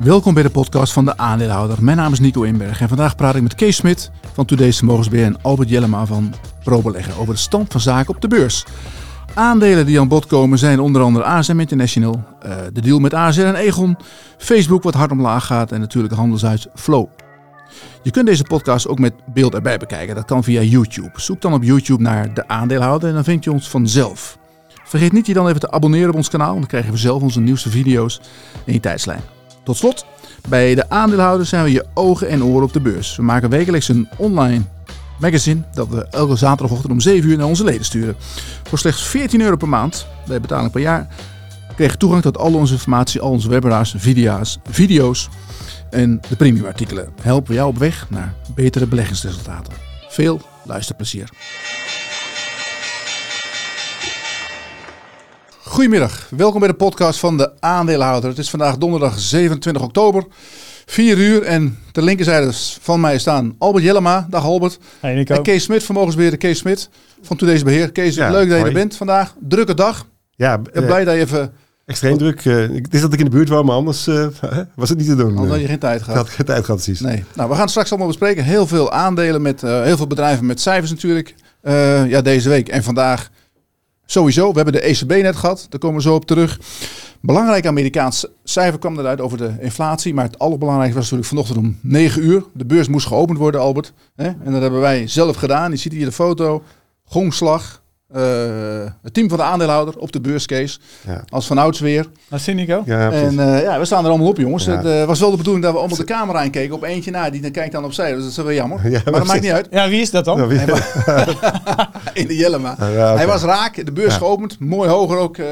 Welkom bij de podcast van de aandeelhouder. Mijn naam is Nico Inberg en vandaag praat ik met Kees Smit van Today's Vermogensbeheer en Albert Jellema van ProBeleggen over de stand van zaken op de beurs. Aandelen die aan bod komen zijn onder andere ASM International, uh, de deal met ASR en Egon, Facebook wat hard omlaag gaat en natuurlijk handelshuis Flow. Je kunt deze podcast ook met beeld erbij bekijken. Dat kan via YouTube. Zoek dan op YouTube naar de aandeelhouder en dan vind je ons vanzelf. Vergeet niet je dan even te abonneren op ons kanaal, dan krijg je vanzelf onze nieuwste video's in je tijdslijn. Tot slot, bij de aandeelhouder zijn we je ogen en oren op de beurs. We maken wekelijks een online magazine dat we elke zaterdagochtend om 7 uur naar onze leden sturen. Voor slechts 14 euro per maand, bij betaling per jaar, krijg je toegang tot al onze informatie, al onze webinars, video's, video's en de premium artikelen. Helpen we jou op weg naar betere beleggingsresultaten. Veel luisterplezier. Goedemiddag, welkom bij de podcast van de aandeelhouder. Het is vandaag donderdag 27 oktober, 4 uur. En ter linkerzijde van mij staan Albert Jellema. Dag Albert. Hey Nico. En Kees Smit, vermogensbeheerder Kees Smit van Today's Beheer. Kees, Ja, leuk dat je hoi. er bent vandaag. Drukke dag. Ja, Ik ben eh, blij dat je even, extreem druk. eh, het is dat ik in de buurt woon, maar anders eh, was het niet te doen. omdat je geen tijd ik gaat. had geen tijd gehad, precies. Nee. Nou, we gaan het straks allemaal bespreken. Heel veel aandelen met eh, heel veel bedrijven met cijfers natuurlijk. Eh, ja, deze week en vandaag sowieso. We hebben de ECB net gehad. Daar komen we zo op terug. Belangrijk Amerikaans cijfer kwam eruit over de inflatie. Maar het allerbelangrijkste was natuurlijk vanochtend om 9 uur. De beurs moest geopend worden, Albert. En dat hebben wij zelf gedaan. Je ziet hier de foto. Gongslag. Eh, het team van de aandeelhouder op de beurscase. Ja. Als vanouds weer. Dat zie Nico. Ja, precies. En eh, ja, we staan er allemaal op, jongens. Ja. Het eh, was wel de bedoeling dat we allemaal de camera inkeken. Op eentje na, die dan kijkt dan opzij. Dus dat is wel jammer. Ja, maar dat maakt niet uit. Ja, wie is dat dan? Wie- In de Jellema. Ja. Hij was raak, de beurs Ja. geopend. Mooi hoger ook, eh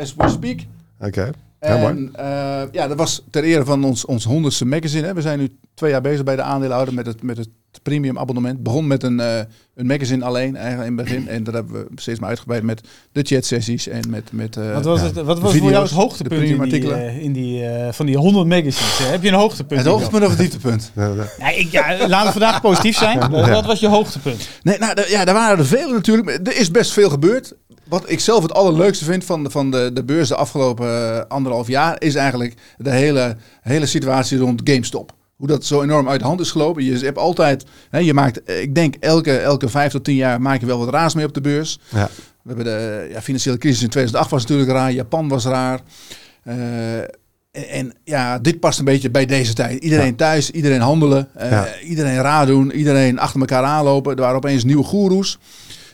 as we speak. Oké, ja. En eh, ja, dat was ter ere van ons, ons honderdste magazine. Hè. We zijn nu twee jaar bezig bij de aandeelhouder met het, met het premium abonnement. Begon met een, eh, een magazine alleen eigenlijk in het begin. En dat hebben we steeds maar uitgebreid met de chatsessies en met... met eh, Wat was, het, wat was video's, voor jou het de hoogtepunt in die, eh, in die, van die 100 magazines? hè? Heb je een hoogtepunt? het hoogtepunt of het dieptepunt? Ja, ik, ja, laten we vandaag positief zijn. Wat- Wat was je hoogtepunt? Nee, nou, ja, daar waren er veel natuurlijk. Maar Er is best veel gebeurd. Wat ik zelf het allerleukste vind van, de- van de, de beurs de afgelopen anderhalf jaar... is eigenlijk de hele, hele situatie rond GameStop. Hoe dat zo enorm uit de hand is gelopen. Je hebt altijd, hè, je maakt, eh, ik denk elke, elke vijf tot tien jaar maak je wel wat raars mee op de beurs. Ja. We hebben de ja, financiële crisis in 2008 was natuurlijk raar. Japan was raar. Eh, en, en ja, dit past een beetje bij deze tijd. Iedereen Ja. thuis, iedereen handelen, eh, iedereen raar doen, iedereen achter elkaar aanlopen. Er waren opeens nieuwe goeroes.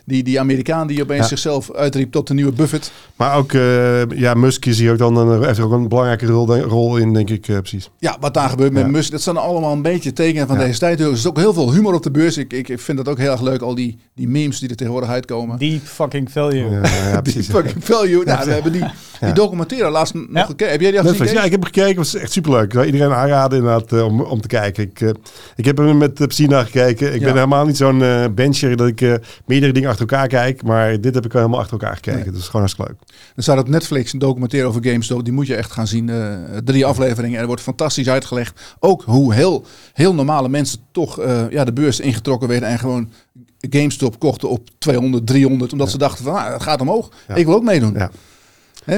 Die, die Amerikaan die opeens Ja. zichzelf uitriep tot de nieuwe Buffett. Maar ook, eh, ja, Musk is hier ook dan een, heeft ook een belangrijke rol, rol in, denk ik, eh, precies. Ja, wat daar gebeurt met Ja. Musk, dat zijn allemaal een beetje tekenen van Ja. deze tijd. Er is ook heel veel humor op de beurs. Ik, ik, ik vind dat ook heel erg leuk, al die, die memes die er tegenwoordig uitkomen. Deep fucking value. Ja, ja, Die precies. fucking value. Nou, we hebben die, die documentaire laatst nog gekeken. Heb jij die al? Netflix. Ja, ik heb gekeken. Het was echt superleuk. Ik zou iedereen aanraden inderdaad eh, om, om te kijken. Ik, eh, ik heb er met uh, plezier naar gekeken. Ik Ja. ben helemaal niet zo'n eh bencher dat ik eh, meerdere dingen achter elkaar kijk. Maar dit heb ik wel helemaal achter elkaar gekeken. Nee. Dat is gewoon hartstikke leuk. Er staat op Netflix een documentaire over GameStop. Die moet je echt gaan zien. eh, drie afleveringen. En er wordt fantastisch uitgelegd. Ook hoe heel, heel normale mensen toch eh, ja, de beurs ingetrokken werden. En gewoon GameStop kochten op 200, 300. Omdat ze dachten van, nou, het gaat omhoog. Ja. Ik wil ook meedoen. Ja.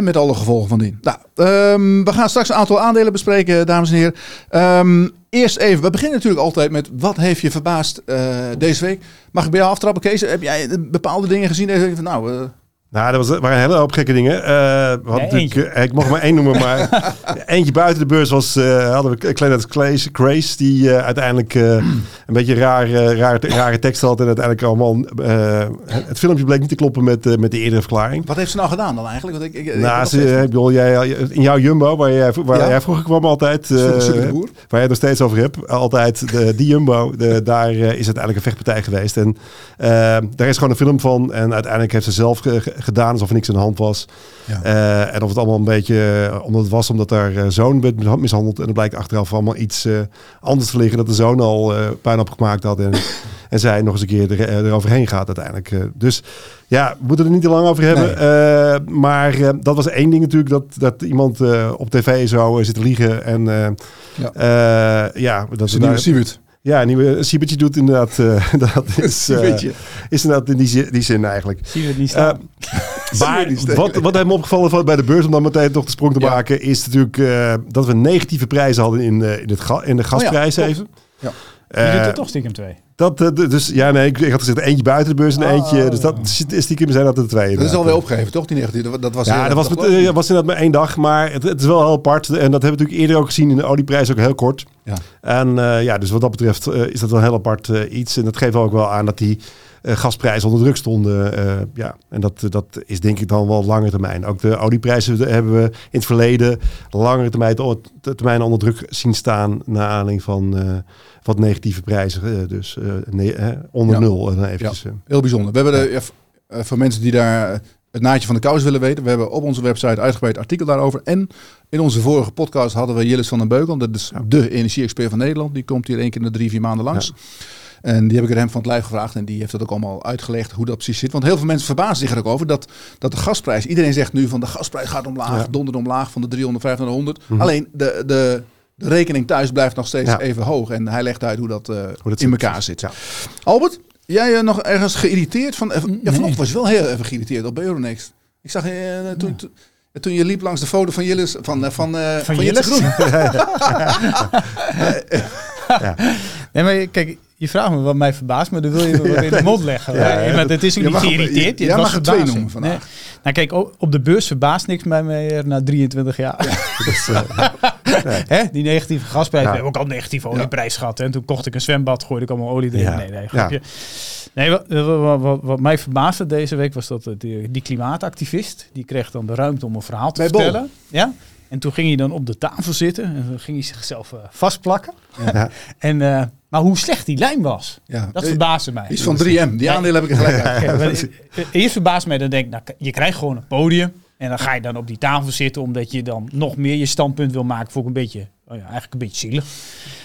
Met alle gevolgen van dien. Nou, ehm, we gaan straks een aantal aandelen bespreken, dames en heren. Ehm, eerst even, we beginnen natuurlijk altijd met wat heeft je verbaasd eh, deze week? Mag ik bij jou aftrappen, Kees? Heb jij bepaalde dingen gezien deze week? Van, nou, eh, Nou, dat was, waren een hele hoop gekke dingen. Eh, we hadden Nee, natuurlijk, eh, ik mocht maar één noemen, maar eentje buiten de beurs was, eh, hadden we Clement Grace, Grace die eh, uiteindelijk eh, een beetje raar, eh, raar, rare tekst had en uiteindelijk allemaal, eh, het filmpje bleek niet te kloppen met, met de eerdere verklaring. wat heeft ze nou gedaan dan eigenlijk? Want ik, ik, Nou, ze, bedoel, jij, in jouw Jumbo, waar jij, waar Ja. jij vroeger kwam altijd, eh, waar jij het nog steeds over hebt, altijd de, die Jumbo, de, daar is uiteindelijk een vechtpartij geweest. En daar is gewoon een film van en uiteindelijk heeft ze zelf gedaan alsof er niks aan de hand was. Ja. Eh, en of het allemaal een beetje, eh, omdat het was omdat haar eh, zoon werd mishandeld en er blijkt achteraf allemaal iets anders te liggen dat de zoon al eh puin opgemaakt had en, en zij nog eens een keer er, eroverheen gaat uiteindelijk. Dus ja, we moeten er niet te lang over hebben. Maar dat was één ding natuurlijk, dat, dat iemand op tv zo eh, zit te liegen. En Ja. ja, dat is een nieuwe daar-. Ja, een nieuwe Siebertje doet inderdaad. eh, dat is, eh, Siebertje. is inderdaad in die, zin- die zin eigenlijk. Zien we het niet Eh, staan. maar wat, wat hem opgevallen van bij de beurs, om dan meteen toch de sprong te Ja. maken, is natuurlijk eh, dat we negatieve prijzen hadden in, eh, in, het ga- in de gasprijs klopt. even. Ja. Je doet er toch stiekem twee. Dat, eh, dus ja, nee, ik, ik had gezegd eentje buiten de beurs en Oh. eentje. Dus dat stiekem zijn dat er twee. Dat is alweer opgegeven, toch? Die negatieve. Dat- Dat was Ja, dat was, met, eh, wel? was inderdaad maar één dag. Maar het, het is wel heel apart. En dat hebben we natuurlijk eerder ook gezien in de olieprijs, ook heel kort. Ja. En eh, ja, dus wat dat betreft eh, is dat wel een heel apart eh, iets. En dat geeft ook wel aan dat die eh, gasprijzen onder druk stonden. eh, ja, en dat, dat is denk ik dan wel lange termijn. Ook de olieprijzen hebben we in het verleden langere termijn, termijn onder druk zien staan. Naar aanleiding van eh, wat negatieve prijzen. eh, dus eh, nee, onder Ja. nul. En eventjes, eh. Heel bijzonder. We hebben de, voor mensen die daar het naadje van de kous willen weten. We hebben op onze website uitgebreid artikel daarover. En in onze vorige podcast hadden we Jillis van den Beukel. Dat is de energie-expert van Nederland. Die komt hier één keer in de drie, vier maanden langs. En die heb ik er hem van het lijf gevraagd. En die heeft dat ook allemaal uitgelegd hoe dat precies zit. Want heel veel mensen verbazen zich er ook over. Dat, dat de gasprijs... Iedereen zegt nu van de gasprijs gaat omlaag. Ja. Omlaag van de 305 naar de 100. Mhm. Alleen de, de, de rekening thuis blijft nog steeds Ja. even hoog. En hij legt uit hoe dat, eh, Hoe dat in elkaar zit. Ja. Albert, jij eh, nog ergens geïrriteerd van? eh, Ja, Nee. vanochtend was je wel heel even geïrriteerd op Euronext. Ik zag je eh, toen, toen, toen je liep langs de foto van Jillis van, van, eh, van, Jitse Jillis? Groen. Nee, maar kijk, je vraagt me wat mij verbaast, maar dan wil je me wat in de mond leggen. Ja, Ja, ja, maar het is ook je niet mag- geïrriteerd. jij het was mag er twee noemen vandaag. Nee. Nou kijk, op de beurs verbaast niks bij mij na 23 jaar. Dus, eh, Hè? Die negatieve gasprijs. Ja. We hebben ook al negatieve olieprijs gehad. hè. En toen kocht ik een zwembad, gooide ik allemaal olie erin. Ja. Nee, nee, grapje. Nee, wat, wat, wat, mij verbaasde deze week was dat die, die klimaatactivist, die kreeg dan de ruimte om een verhaal te Bij Bol. vertellen. Ja? En toen ging hij dan op de tafel zitten en dan ging hij zichzelf eh, vastplakken. ja. En, eh, maar hoe slecht die lijm was, Ja. dat Eh, verbaasde mij. Iets van 3M. Die aandelen heb ik gelijk eh, Eerst verbaast mij, dan denk ik, nou, je krijgt gewoon een podium. En dan ga je dan op die tafel zitten, omdat je dan nog meer je standpunt wil maken. Vond ik een beetje, oh ja, eigenlijk een beetje zielig.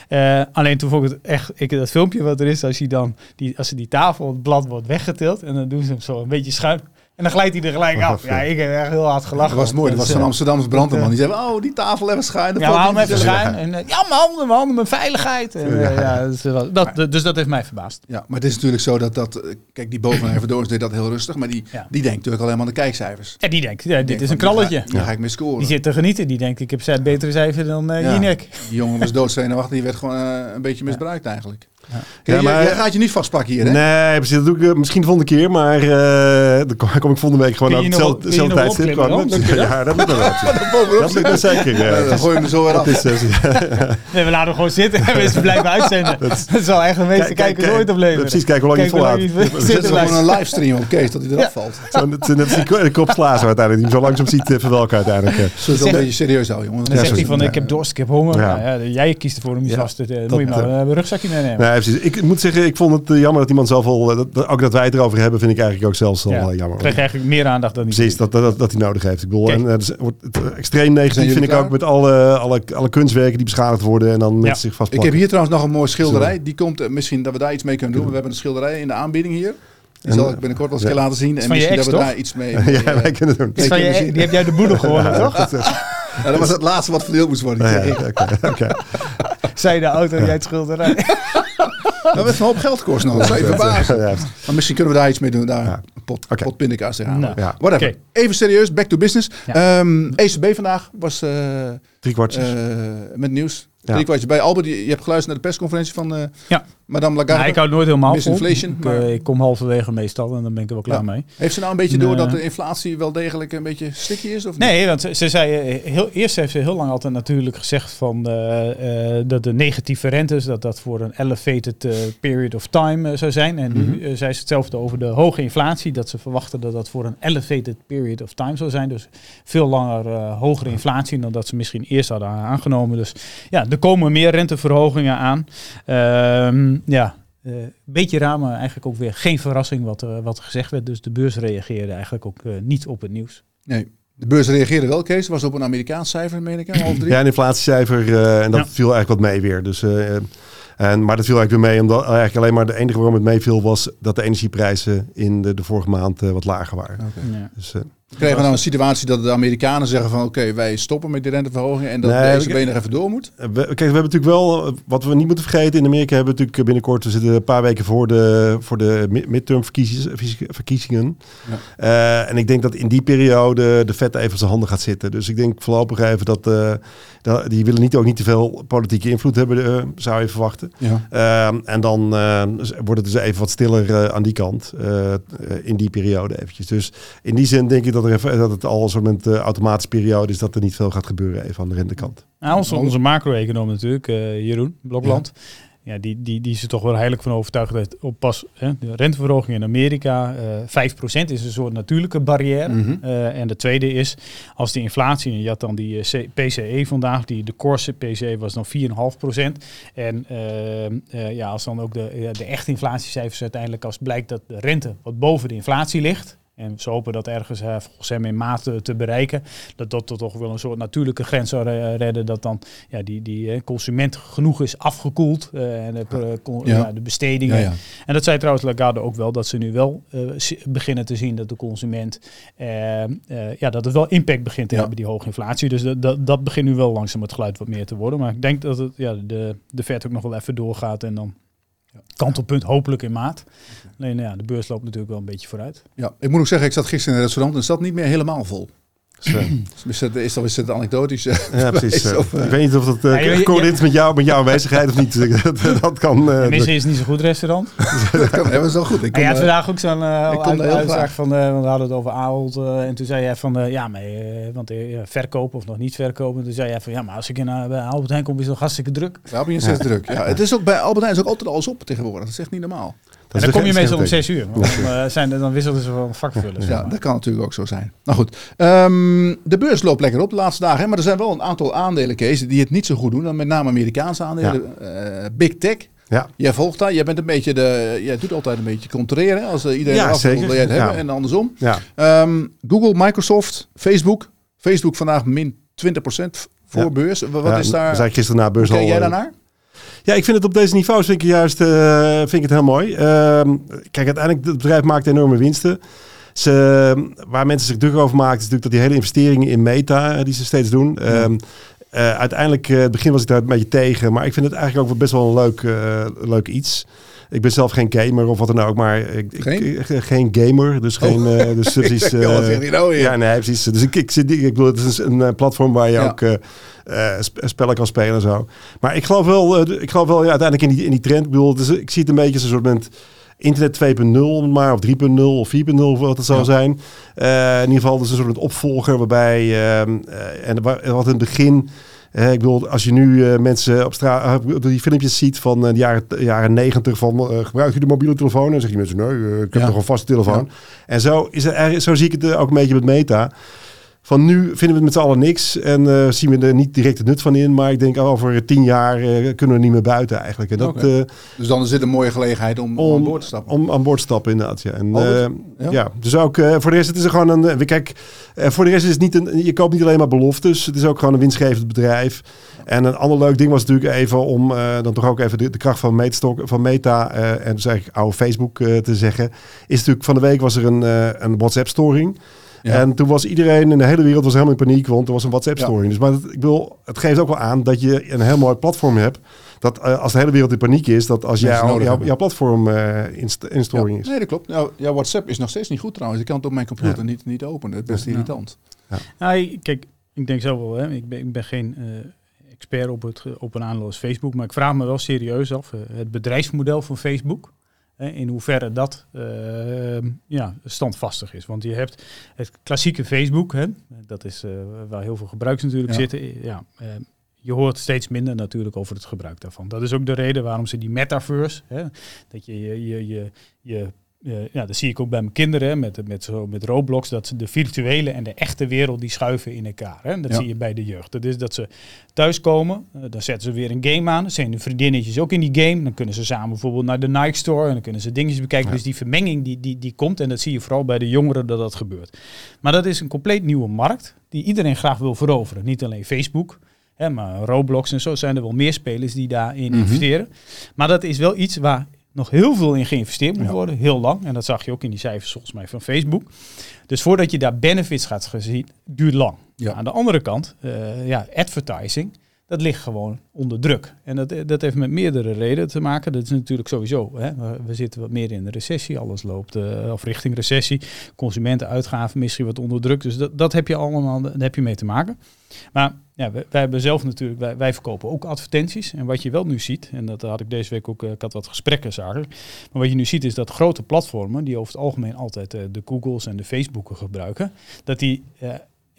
Eh, alleen toen vond ik het echt, ik, dat filmpje wat er is, als, hij dan die, als die tafel, het blad wordt weggetild. En dan doen ze hem zo een beetje schuin. En dan glijdt hij er gelijk af. Ja, ik heb echt heel hard gelachen. Dat was mooi. Dat was zo'n eh, Amsterdamse brandweerman. Die zei, oh, die tafel even schuin. ja, we houden hem even schuin. En, eh, ja, mijn handen, mijn handen, mijn veiligheid. En, eh, ja, dus, dat, dus dat heeft mij verbaasd. Ja, maar het is natuurlijk zo dat dat... eh, Kijk, die boven Herverdoorns deed dat heel rustig. Maar die, Ja. die denkt natuurlijk alleen maar aan de kijkcijfers. En die denkt, ja, dit Denkt is een knalletje. Hier ga, ik mee scoren. Die zit te genieten. Die denkt, ik heb zij betere cijfer dan eh Ja. Jinek. Die jongen was doodzenuwachtig. Die werd gewoon een beetje misbruikt eigenlijk. Ja. Ja, jij- maar- jij, gaat je niet vastpakken hier, hè? Nee, precies. Dat doe ik eh, misschien de volgende keer. Maar eh dan kom, ik volgende week gewoon op hetzelfde tijdstip. dat? Ja, dat lukt wel. Bovenop Dat lukt wel zeker. Ja, ja. dan gooi je hem zo weer af. Dat is, eh, Nee, we laten hem gewoon zitten en we blijven uitzenden. Dat, zal echt de meeste Kijk, kijk, kijkers ooit opleveren. Precies, kijk hoe lang je volhoudt. We zit zetten te gewoon een livestream op Kees, dat hij eraf valt. Zo, net, net als die ko- de kop glazen uiteindelijk. Die hem zo langzaam ziet eh, verwelken uiteindelijk. eh. Zullen we het wel een beetje serieus houden, jongen? Dan zegt hij van, ik heb dorst, ik heb honger. Ja. Nou jij kiest ervoor om je vast te... eh, dat, moet je maar eh, een rugzakje meenemen. Precies. Ik moet zeggen, ik vond het eh, jammer dat iemand zoveel... eh, dat- dat- ook dat wij het erover hebben, vind ik eigenlijk ook zelfs al Ja. eh, jammer. Krijg eigenlijk meer aandacht dan die. Precies, dat, dat, dat, dat hij nodig heeft. Ik bedoel, Kijk. en, eh, dus wordt het, extreem negatief vind ik ook met alle, alle, alle kunstwerken die beschadigd worden en dan mensen Ja. zich Ik vastplakken. heb hier trouwens nog een mooie schilderij. Die komt, misschien dat we daar iets mee kunnen doen. We hebben een schilderij in de aanbieding hier. Die En, zal ik binnenkort wel eens een keer laten zien. En misschien ex, dat we toch? daar iets mee... ja, mee, eh, wij kunnen doen. Van je, die heb jij de boedel gewonnen, toch? ja, dat was het laatste wat verdeeld moest worden. Ja, Die ja, oké, oké. Zij de auto, jij het schilderij. Dat heeft een hoop geld gekost nog. Dat zou je verbazen. Ja, Maar misschien kunnen we daar iets mee doen. Daar Ja. een pot, pot pindakaas tegenaan. Nou, ja. Whatever. Even serieus, back to business. Ja. Ehm, ECB vandaag was eh, Drie kwartjes. eh, met nieuws. Ja. Drie kwartjes bij Albert. Je, je hebt geluisterd naar de persconferentie van eh, Ja. Madame Lagarde. Nou, ik hou nooit helemaal vol. inflation, ik, maar- eh, ik kom halverwege meestal en dan ben ik er wel klaar Ja. mee. Heeft ze nou een beetje door dat de inflatie wel degelijk een beetje sticky is? Of niet? Nee, want ze, ze zei, eh, heel, eerst heeft ze heel lang altijd natuurlijk gezegd van, eh, eh, dat de negatieve rentes, dat dat voor een elevated eh, period of time eh, zou zijn. En nu eh, zei ze hetzelfde over de hoge inflatie, dat ze verwachten dat dat voor een elevated period of time zou zijn. Dus veel langer eh, hogere inflatie dan dat ze misschien eerst hadden aangenomen. Dus ja, er komen meer renteverhogingen aan. Ehm, ja, eh, een beetje raar, maar eigenlijk ook weer geen verrassing wat, er- wat gezegd werd. Dus de beurs reageerde eigenlijk ook eh, niet op het nieuws. Nee. De beurs reageerde wel, Kees. Was op een Amerikaans cijfer, meen ik, hè? half drie. Ja, een inflatiecijfer eh, en dat Ja. viel eigenlijk wat mee weer. Dus, eh, en, maar dat viel eigenlijk weer mee, omdat eigenlijk alleen maar de enige waarom het meeviel was dat de energieprijzen in de, de vorige maand eh, wat lager waren. Ja. Dus, Krijgen we nou een situatie dat de Amerikanen zeggen van oké, wij stoppen met die renteverhoging en dat Nee, de ik- ECB nog even door moet? We- Kijk, we hebben natuurlijk wel, wat we niet moeten vergeten, in Amerika hebben we natuurlijk binnenkort, we zitten een paar weken voor de, voor de mi- midterm verkiezingen. verkiezingen. Eh, en ik denk dat in die periode de vet even op zijn handen gaat zitten. Dus ik denk voorlopig even dat, eh, dat die willen niet, ook niet te veel politieke invloed hebben, eh, zou je verwachten. Ja. En dan wordt het dus even wat stiller aan die kant in die periode eventjes. Dus in die zin denk ik dat, er even, dat het al een soort van, eh, automatische periode is dat er niet veel gaat gebeuren even aan de rentekant. Nou, onze, onze macro-econoom natuurlijk, eh, Jeroen Blokland. Ja. die, die, die is er toch wel heilig van overtuigd dat op pas hè, de renteverhoging in Amerika, eh 5% is een soort natuurlijke barrière. Mhm. Eh, en de tweede is, als de inflatie, en je had dan die PCE vandaag, die de core PCE was dan 4,5%. En ja, als dan ook de, de echte inflatiecijfers uiteindelijk, als blijkt dat de rente wat boven de inflatie ligt. En ze hopen dat ergens eh, volgens hem in maat te, te bereiken. Dat dat toch wel een soort natuurlijke grens zou eh, redden. Dat dan ja, die, die eh, consument genoeg is afgekoeld. eh, en de, eh, Ja. de bestedingen. Ja. En dat zei trouwens Lagarde ook wel, dat ze nu wel eh, beginnen te zien dat de consument, eh, eh, ja, dat het wel impact begint te hebben, die hoge inflatie. Dus dat, dat, dat begint nu wel langzaam het geluid wat meer te worden. Maar ik denk dat het, ja, de, de vet ook nog wel even doorgaat en dan kantelpunt hopelijk in maat. Alleen ja, de beurs loopt natuurlijk wel een beetje vooruit. Ja, ik moet ook zeggen, ik zat gisteren in een restaurant en het zat niet meer helemaal vol. Dus, eh, het is, is het anekdotisch? eh, Ja, precies. eh, of, eh, ik weet niet of dat Ja, uh, je- is met jou, met jouw aanwezigheid of niet. dat, dat kan. eh, Misschien is het niet zo'n goed restaurant. dat kan, dat is wel goed. Ik je had eh, vandaag ook zo'n eh, ik kom uit- daar heel uitspraak graag. van, eh, want we hadden het over Ahold. eh, en toen zei jij van, eh, ja, maar, eh, want eh, ja, verkopen of nog niet verkopen. Toen zei jij van, ja, maar als ik in, uh, bij Albert Heijn kom, is het nog hartstikke druk. we hebben hier steeds druk. Ja, het is ook bij Albert Heijn is ook altijd alles op tegenwoordig. Dat is echt niet normaal. En dan kom je meestal om geen zes uur. Want dan, eh, zijn, er- dan wisselden ze van vakvullers. Ja, dat kan natuurlijk ook zo zijn. Nou goed, Ehm, de beurs loopt lekker op de laatste dagen. Hè, maar er zijn wel een aantal aandelen, Kees, die het niet zo goed doen. Dan met name Amerikaanse aandelen. Eh, Big Tech. Ja. Jij volgt daar. Jij bent een beetje de. Jij doet altijd een beetje controleren. hè, Als eh, iedereen Ja, eraf wil, jij het Ja. hebben. En andersom. Ja. Ehm, Google, Microsoft, Facebook. Facebook vandaag min 20% voor beurs. Wat is daar? We zijn gisteren na beurs kijk jij daarnaar? Ja, ik vind het op deze niveaus vind ik juist eh, vind ik het heel mooi. Ehm, kijk, uiteindelijk het bedrijf maakt enorme winsten. Ze, waar mensen zich druk over maken, is natuurlijk dat die hele investeringen in meta eh, die ze steeds doen. Ehm, eh, uiteindelijk, eh, het begin was ik daar een beetje tegen, maar ik vind het eigenlijk ook best wel een leuk, leuk iets. Ik ben zelf geen gamer of wat dan ook, maar ik, Geen? ik- geen gamer, dus geen, eh, dus precies. Ja, wat eh, zeg je nou weer? ja, nee, precies. Dus ik, ik, zit, ik bedoel, het is een eh, platform waar je Ja. ook eh, eh, sp- spellen kan spelen en zo. Maar ik geloof wel, eh, ik geloof wel ja, uiteindelijk in die, in die trend. Ik bedoel, is, ik zie het een beetje als een soort moment internet 2.0 maar, of 3.0 of 4.0 of wat het zou Ja. zijn. Eh, in ieder geval, dus een soort opvolger waarbij, ehm, eh, en wa- wat in het begin... ik bedoel, als je nu eh, mensen op straat eh, die filmpjes ziet van eh, de jaren, jaren 90 van gebruik je de mobiele telefoon? En dan zeg je mensen, nee, ik heb Ja. nog een vaste telefoon. En zo, is eigenlijk- zo zie ik het ook een beetje met meta. Van nu vinden we het met z'n allen niks en eh, zien we er niet direct het nut van in. Maar ik denk oh, over tien jaar eh, kunnen we niet meer buiten eigenlijk. En dat, eh, Dus dan is dit een mooie gelegenheid om, om aan boord te stappen. om aan boord te stappen inderdaad. Ja. En, Ja? ja. dus ook voor de rest, het is er gewoon een. kijk, voor de rest is het niet een. Je koopt niet alleen maar beloftes. Het is ook gewoon een winstgevend bedrijf. En een ander leuk ding was natuurlijk even om dan toch ook even de, de kracht van, Meetstok, van Meta en dus eigenlijk oude Facebook te zeggen. Is natuurlijk van de week was er een, een WhatsApp-storing. Ja. En toen was iedereen in de hele wereld was helemaal in paniek, want er was een WhatsApp-storing. Dus maar het, ik wil, het geeft ook wel aan dat je een heel mooi platform hebt. Dat eh, als de hele wereld in paniek is, dat als jij nodig jouw, jouw platform eh in, st- in storing Ja, is. nee, dat klopt. Nou, ja, WhatsApp is nog steeds niet goed trouwens. Ik kan het op mijn computer niet, niet openen. Het is best Ja. irritant. Nou, ik- kijk, ik denk zo wel. Hè. Ik, ben, ik ben geen eh, expert op, het, op een aandeel als Facebook, maar ik vraag me wel serieus af. eh, het bedrijfsmodel van Facebook, in hoeverre dat eh, ja, standvastig is. Want je hebt het klassieke Facebook, hè, dat is eh, waar heel veel gebruikers natuurlijk Ja. zitten. Ja, eh, je hoort steeds minder natuurlijk over het gebruik daarvan. Dat is ook de reden waarom ze die metaverse, hè, dat je je, je, je, je eh, ja, dat zie ik ook bij mijn kinderen hè, met, met, zo, met Roblox, dat ze de virtuele en de echte wereld die schuiven in elkaar. Hè. Dat Ja. zie je bij de jeugd. Dat is dat ze thuiskomen, eh, dan zetten ze weer een game aan. Dan zijn de vriendinnetjes ook in die game. Dan kunnen ze samen bijvoorbeeld naar de Nike Store en dan kunnen ze dingetjes bekijken. Ja. Dus die vermenging die, die, die komt en dat zie je vooral bij de jongeren dat dat gebeurt. Maar dat is een compleet nieuwe markt die iedereen graag wil veroveren. Niet alleen Facebook. Hè, maar Roblox en zo zijn er wel meer spelers die daarin Mhm. investeren. Maar dat is wel iets waar nog heel veel in geïnvesteerd moet worden, heel lang. En dat zag je ook in die cijfers volgens mij van Facebook. Dus voordat je daar benefits gaat zien, duurt lang. Ja. Aan de andere kant, eh, ja, advertising, dat ligt gewoon onder druk. En dat, dat heeft met meerdere redenen te maken. Dat is natuurlijk sowieso, hè, we, zitten wat meer in de recessie, alles loopt eh, of richting recessie. Consumentenuitgaven misschien wat onder druk. Dus dat, dat heb je allemaal, daar heb je mee te maken. Maar ja, wij, hebben zelf natuurlijk, wij, verkopen ook advertenties. En wat je wel nu ziet, en dat had ik deze week ook, eh, ik had wat gesprekken zagen. Maar wat je nu ziet is dat grote platformen, die over het algemeen altijd eh, de Googles en de Facebooken gebruiken, dat die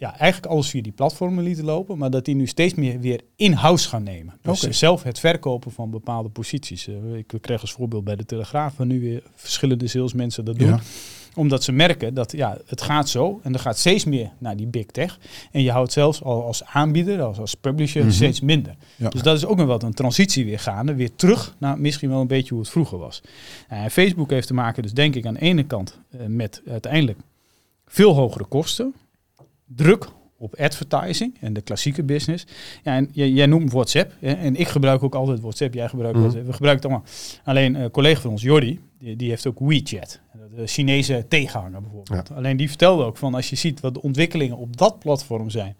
ja, eigenlijk alles via die platformen lieten lopen, maar dat die nu steeds meer weer in-house gaan nemen. Dus eh, zelf het verkopen van bepaalde posities. Eh, ik kreeg als voorbeeld bij de Telegraaf, waar nu weer verschillende salesmensen dat doen Ja. omdat ze merken dat ja, het gaat zo en er gaat steeds meer naar die big tech. En je houdt zelfs al als aanbieder, als, als publisher, Mhm. steeds minder. Ja. Dus dat is ook nog wat een transitie weer gaande. Weer terug naar misschien wel een beetje hoe het vroeger was. En Facebook heeft te maken dus denk ik aan de ene kant eh, met uiteindelijk veel hogere kosten. Druk op advertising en de klassieke business. Ja, en jij, jij noemt WhatsApp. Hè, en ik gebruik ook altijd WhatsApp. Jij gebruikt Mhm. WhatsApp. We gebruiken het allemaal. Alleen een collega van ons, Jordi, die, die heeft ook WeChat. De Chinese tegenhanger bijvoorbeeld. Alleen die vertelde ook van als je ziet wat de ontwikkelingen op dat platform zijn.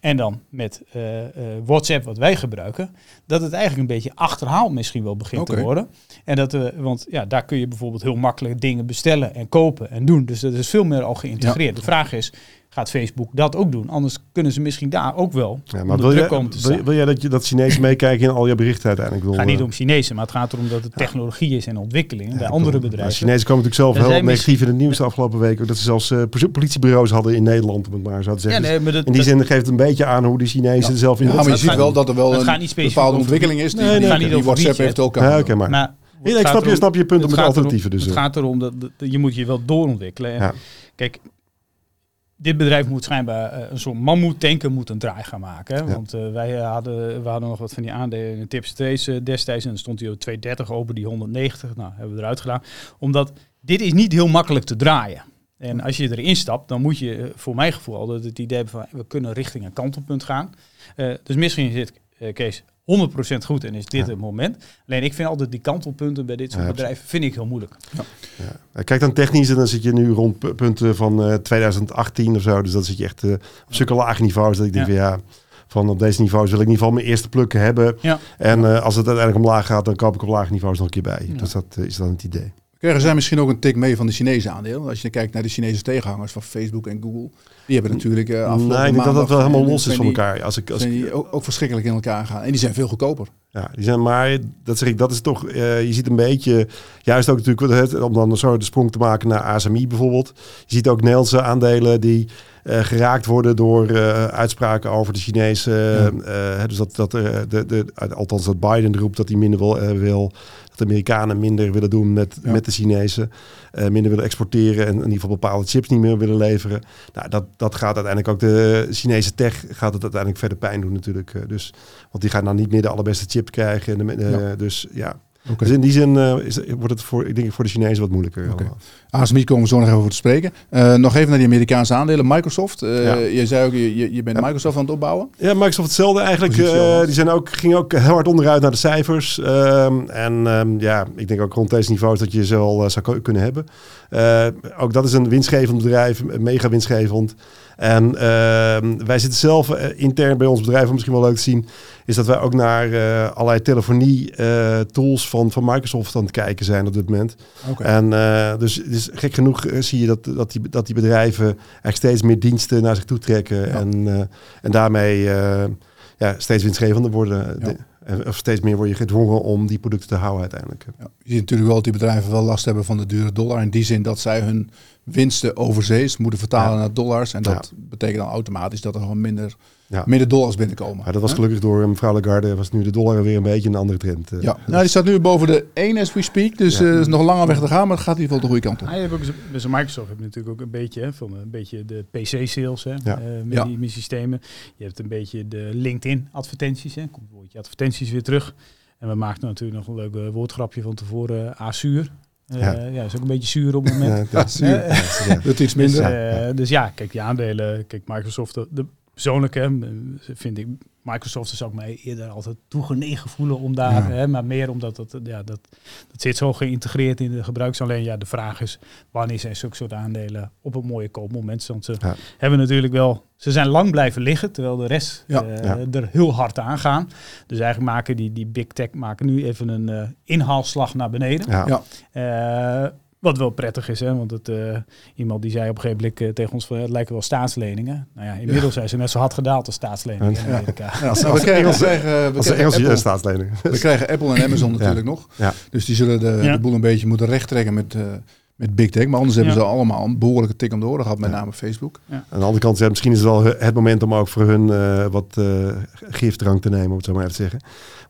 En dan met eh, eh, WhatsApp wat wij gebruiken. Dat het eigenlijk een beetje achterhaald misschien wel begint te worden. En dat, eh, want ja, daar kun je bijvoorbeeld heel makkelijk dingen bestellen en kopen en doen. Dus dat is veel meer al geïntegreerd. De vraag is, gaat Facebook dat ook doen? Anders kunnen ze misschien daar ook wel Ja, maar onder wil, druk jij, komen te wil, staan. wil jij dat, je, dat Chinezen meekijken in al je berichten uiteindelijk? Het gaat niet eh, om Chinezen, maar het gaat erom dat het technologie is en ontwikkeling ja, bij andere bedoel, bedrijven. Chinezen komen natuurlijk zelf heel negatief in het nieuws de afgelopen weken. Dat ze zelfs eh, poli- politiebureaus hadden in Nederland, om het maar zo te ja, zeggen. nee, maar dat, in die dat- zin geeft het een beetje aan hoe de Chinezen Ja. zelf in Ja, maar je het ziet gaat- wel dat er wel het gaat een niet specifiek bepaalde ontwikkeling is die, Nee, nee, die, WhatsApp heeft ook. Ja, oké, maar. Nee, het ik gaat snap je, snap je punt het met alternatieven. Dus, het eh. gaat erom dat, dat- je moet je wel doorontwikkelen. En Ja. Kijk, dit bedrijf moet schijnbaar eh, een soort mammoet-tanker moet een draai gaan maken. Hè? Ja. Want eh, wij hadden, we hadden nog wat van die aandelen in de tips eh, destijds. En dan stond hij op 230 open, die 190. Nou, hebben we eruit gedaan. Omdat dit is niet heel makkelijk te draaien. En als je erin stapt, dan moet je eh, voor mijn gevoel altijd het idee hebben van we kunnen richting een kantelpunt gaan. Eh, dus misschien eh, Kees, 100% goed en is dit Ja. het moment. Alleen ik vind altijd die kantelpunten bij dit soort Ja, bedrijven vind ik heel moeilijk. Ja. Kijk dan technisch en dan zit je nu rond pu- punten van eh, 2018 of zo. Dus dan zit je echt eh, op zulke lage niveaus dat ik denk van ja, van op deze niveaus wil ik in ieder geval mijn eerste plukken hebben. En eh, als het uiteindelijk omlaag gaat, dan koop ik op lage niveaus nog een keer bij. Dus dat eh, is dan het idee. Krijgen zij misschien ook een tik mee van de Chinese aandeel? Als je kijkt naar de Chinese tegenhangers van Facebook en Google. Die hebben natuurlijk afgelopen nee, ik denk dat dat wel helemaal los is van die- elkaar. Als ik, als Zijn ik, die ook, ook verschrikkelijk in elkaar gaan. En die zijn veel goedkoper. Ja, die zijn maar, dat zeg ik, dat is toch, eh, je ziet een beetje, juist ook natuurlijk, het, om dan zo de sprong te maken naar ASMI bijvoorbeeld. Je ziet ook Nederlandse aandelen die eh, geraakt worden door uitspraken over de Chinese, eh, dus dat, dat de, de, althans dat Biden roept dat hij minder wil, wil de Amerikanen minder willen doen met, Ja. met de Chinezen, eh, minder willen exporteren en in ieder geval bepaalde chips niet meer willen leveren. Nou, dat, dat gaat uiteindelijk ook de Chinese tech gaat het uiteindelijk verder pijn doen natuurlijk. eh, dus, want die gaan dan niet meer de allerbeste chip krijgen. En de, eh, Ja. Dus ja, Dus in die zin eh, is, wordt het voor, ik denk voor de Chinezen wat moeilijker. Oké. allemaal. ASMI komen we zo nog even over te spreken. Eh, nog even naar die Amerikaanse aandelen. Microsoft. eh, Ja. Je zei ook, je, je- bent Ja. Microsoft aan het opbouwen. Ja, Microsoft hetzelfde eigenlijk. Eh, die zijn ook, gingen ook heel hard onderuit naar de cijfers. Ehm, en ehm, ja, ik denk ook rond deze niveaus dat je ze wel eh, zou kunnen hebben. Eh, ook dat is een winstgevend bedrijf, mega winstgevend. En ehm, wij zitten zelf eh, intern bij ons bedrijf, om misschien wel leuk te zien, is dat wij ook naar eh, allerlei telefonie eh, tools van, van Microsoft aan het kijken zijn op dit moment. En dus, dus gek genoeg zie je dat, dat, die, dat die bedrijven eigenlijk steeds meer diensten naar zich toe trekken. Ja. En, en daarmee ja, steeds winstgevender worden. Ja. De- en- of steeds meer word je gedwongen om die producten te houden uiteindelijk. Ja. Je ziet natuurlijk wel dat die bedrijven wel last hebben van de dure dollar. In die zin dat zij hun winsten overzees moeten vertalen Ja. naar dollars. En dat betekent dan automatisch dat er gewoon minder, Ja. minder dollars binnenkomen. Maar dat was gelukkig door eh, mevrouw Lagarde, was nu de dollar weer een beetje een andere trend. eh. Ja, nou, die staat nu boven de 1 as we speak. Dus Ja. eh, er is nog een lange weg te gaan, maar het gaat in ieder geval de goede kant op. Hebt ook, bij zo'n Microsoft heb je natuurlijk ook een beetje hè, van een beetje de PC-sales hè, Ja. eh, met, Ja. die, met systemen. Je hebt een beetje de LinkedIn-advertenties. Hè. Komt het woordje advertenties weer terug. En we maakten natuurlijk nog een leuk woordgrapje van tevoren. Uh, Azuur. Eh, Ja. ja. is ook een beetje zuur op het moment. Ja, dat is- zuur. Eh, ja. Dat iets dus, minder. eh, dus ja, kijk, die aandelen. Kijk, Microsoft, de persoonlijk hè, vind ik Microsoft zou ik mij eerder altijd toegenegen voelen om daar, Ja. hè, maar meer omdat dat, ja, dat, dat zit zo geïntegreerd in de gebruiksaanleen. Ja, de vraag is, wanneer zijn zulke soort aandelen op een mooie koopmoment? Want ze Ja. hebben natuurlijk wel, ze zijn lang blijven liggen, terwijl de rest Ja. eh, Ja. er heel hard aan gaan. Dus eigenlijk maken die, die big tech maken nu even een eh, inhaalslag naar beneden. Ja. Ja. Wat wel prettig is, hè? want het, eh, iemand die zei op een gegeven moment eh, tegen ons van het lijken wel staatsleningen. Nou ja, inmiddels zijn ze net zo hard gedaald als staatsleningen in. Amerika. Ja, Als- als we krijgen, we krijgen, we Als een krijgen Engelse Apple, staatslening. we krijgen Apple en Amazon natuurlijk nog. Ja. Dus die zullen de, Ja. de boel een beetje moeten rechttrekken met, eh, met Big Tech. Maar anders hebben Ja. ze allemaal een behoorlijke tik om de oren gehad, met Ja. name Facebook. Aan de andere kant, misschien is het wel het moment om ook voor hun eh, wat eh giftdrank te nemen, om het zo maar even te zeggen.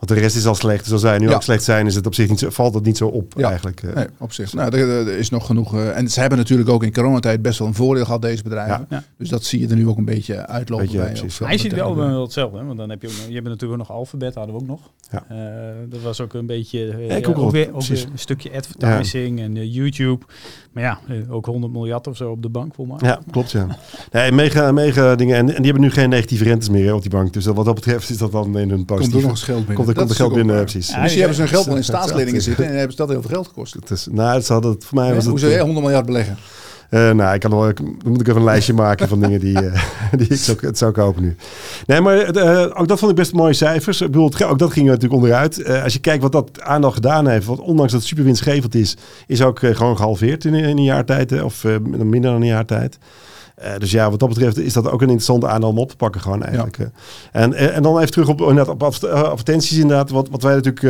Want de rest is al slecht. Dus als zij nu Ja. ook slecht zijn, is het op zich niet zo, valt het niet zo op Ja. eigenlijk. eh. Nee, op zich. Nou, er, er is nog genoeg. eh, en ze hebben natuurlijk ook in coronatijd best wel een voordeel gehad, deze bedrijven. Ja. Dus dat zie je er nu ook een beetje uitlopen Beetje, bij. precies. Hij ziet wel wel hetzelfde, hè? want dan heb je, ook, je hebt natuurlijk ook nog Alphabet, hadden we ook nog. Ja. Eh, dat was ook een beetje, ook wel, weer, ook weer een stukje advertising en YouTube. Maar ja, eh, ook 100 miljard of zo op de bank voor mij. Ja, klopt ja. Nee, mega, mega dingen. En, en die hebben nu geen negatieve rentes meer hè, op die bank. Dus wat dat betreft is dat dan in hun Komt er nog eens geld binnen. Komt er, Dat komt er is geld binnen, natuurlijk precies. waar. Misschien hebben ze hun geld wel in staatsleningen zitten en hebben ze dat heel veel geld gekost. Het is, nou, ze hadden het, voor mij was het... Hoe zou jij eh, 100 miljard beleggen? Eh, nou, ik kan wel, moet ik even een lijstje maken van dingen die, eh, die ik zou, het zou kopen nu. Nee, maar eh, ook dat vond ik best mooie cijfers. Ik ook dat ging natuurlijk onderuit. Als je kijkt wat dat aandeel gedaan heeft, wat ondanks dat het super winstgevend is, is ook gewoon gehalveerd in, in een jaar tijd. Of minder dan een jaar tijd. Eh, dus ja, wat dat betreft is dat ook een interessante aandeel om op te pakken gewoon eigenlijk. eh. En, en, en dan even terug op, inderdaad, op adver- eh, advertenties inderdaad. Wat, wat wij natuurlijk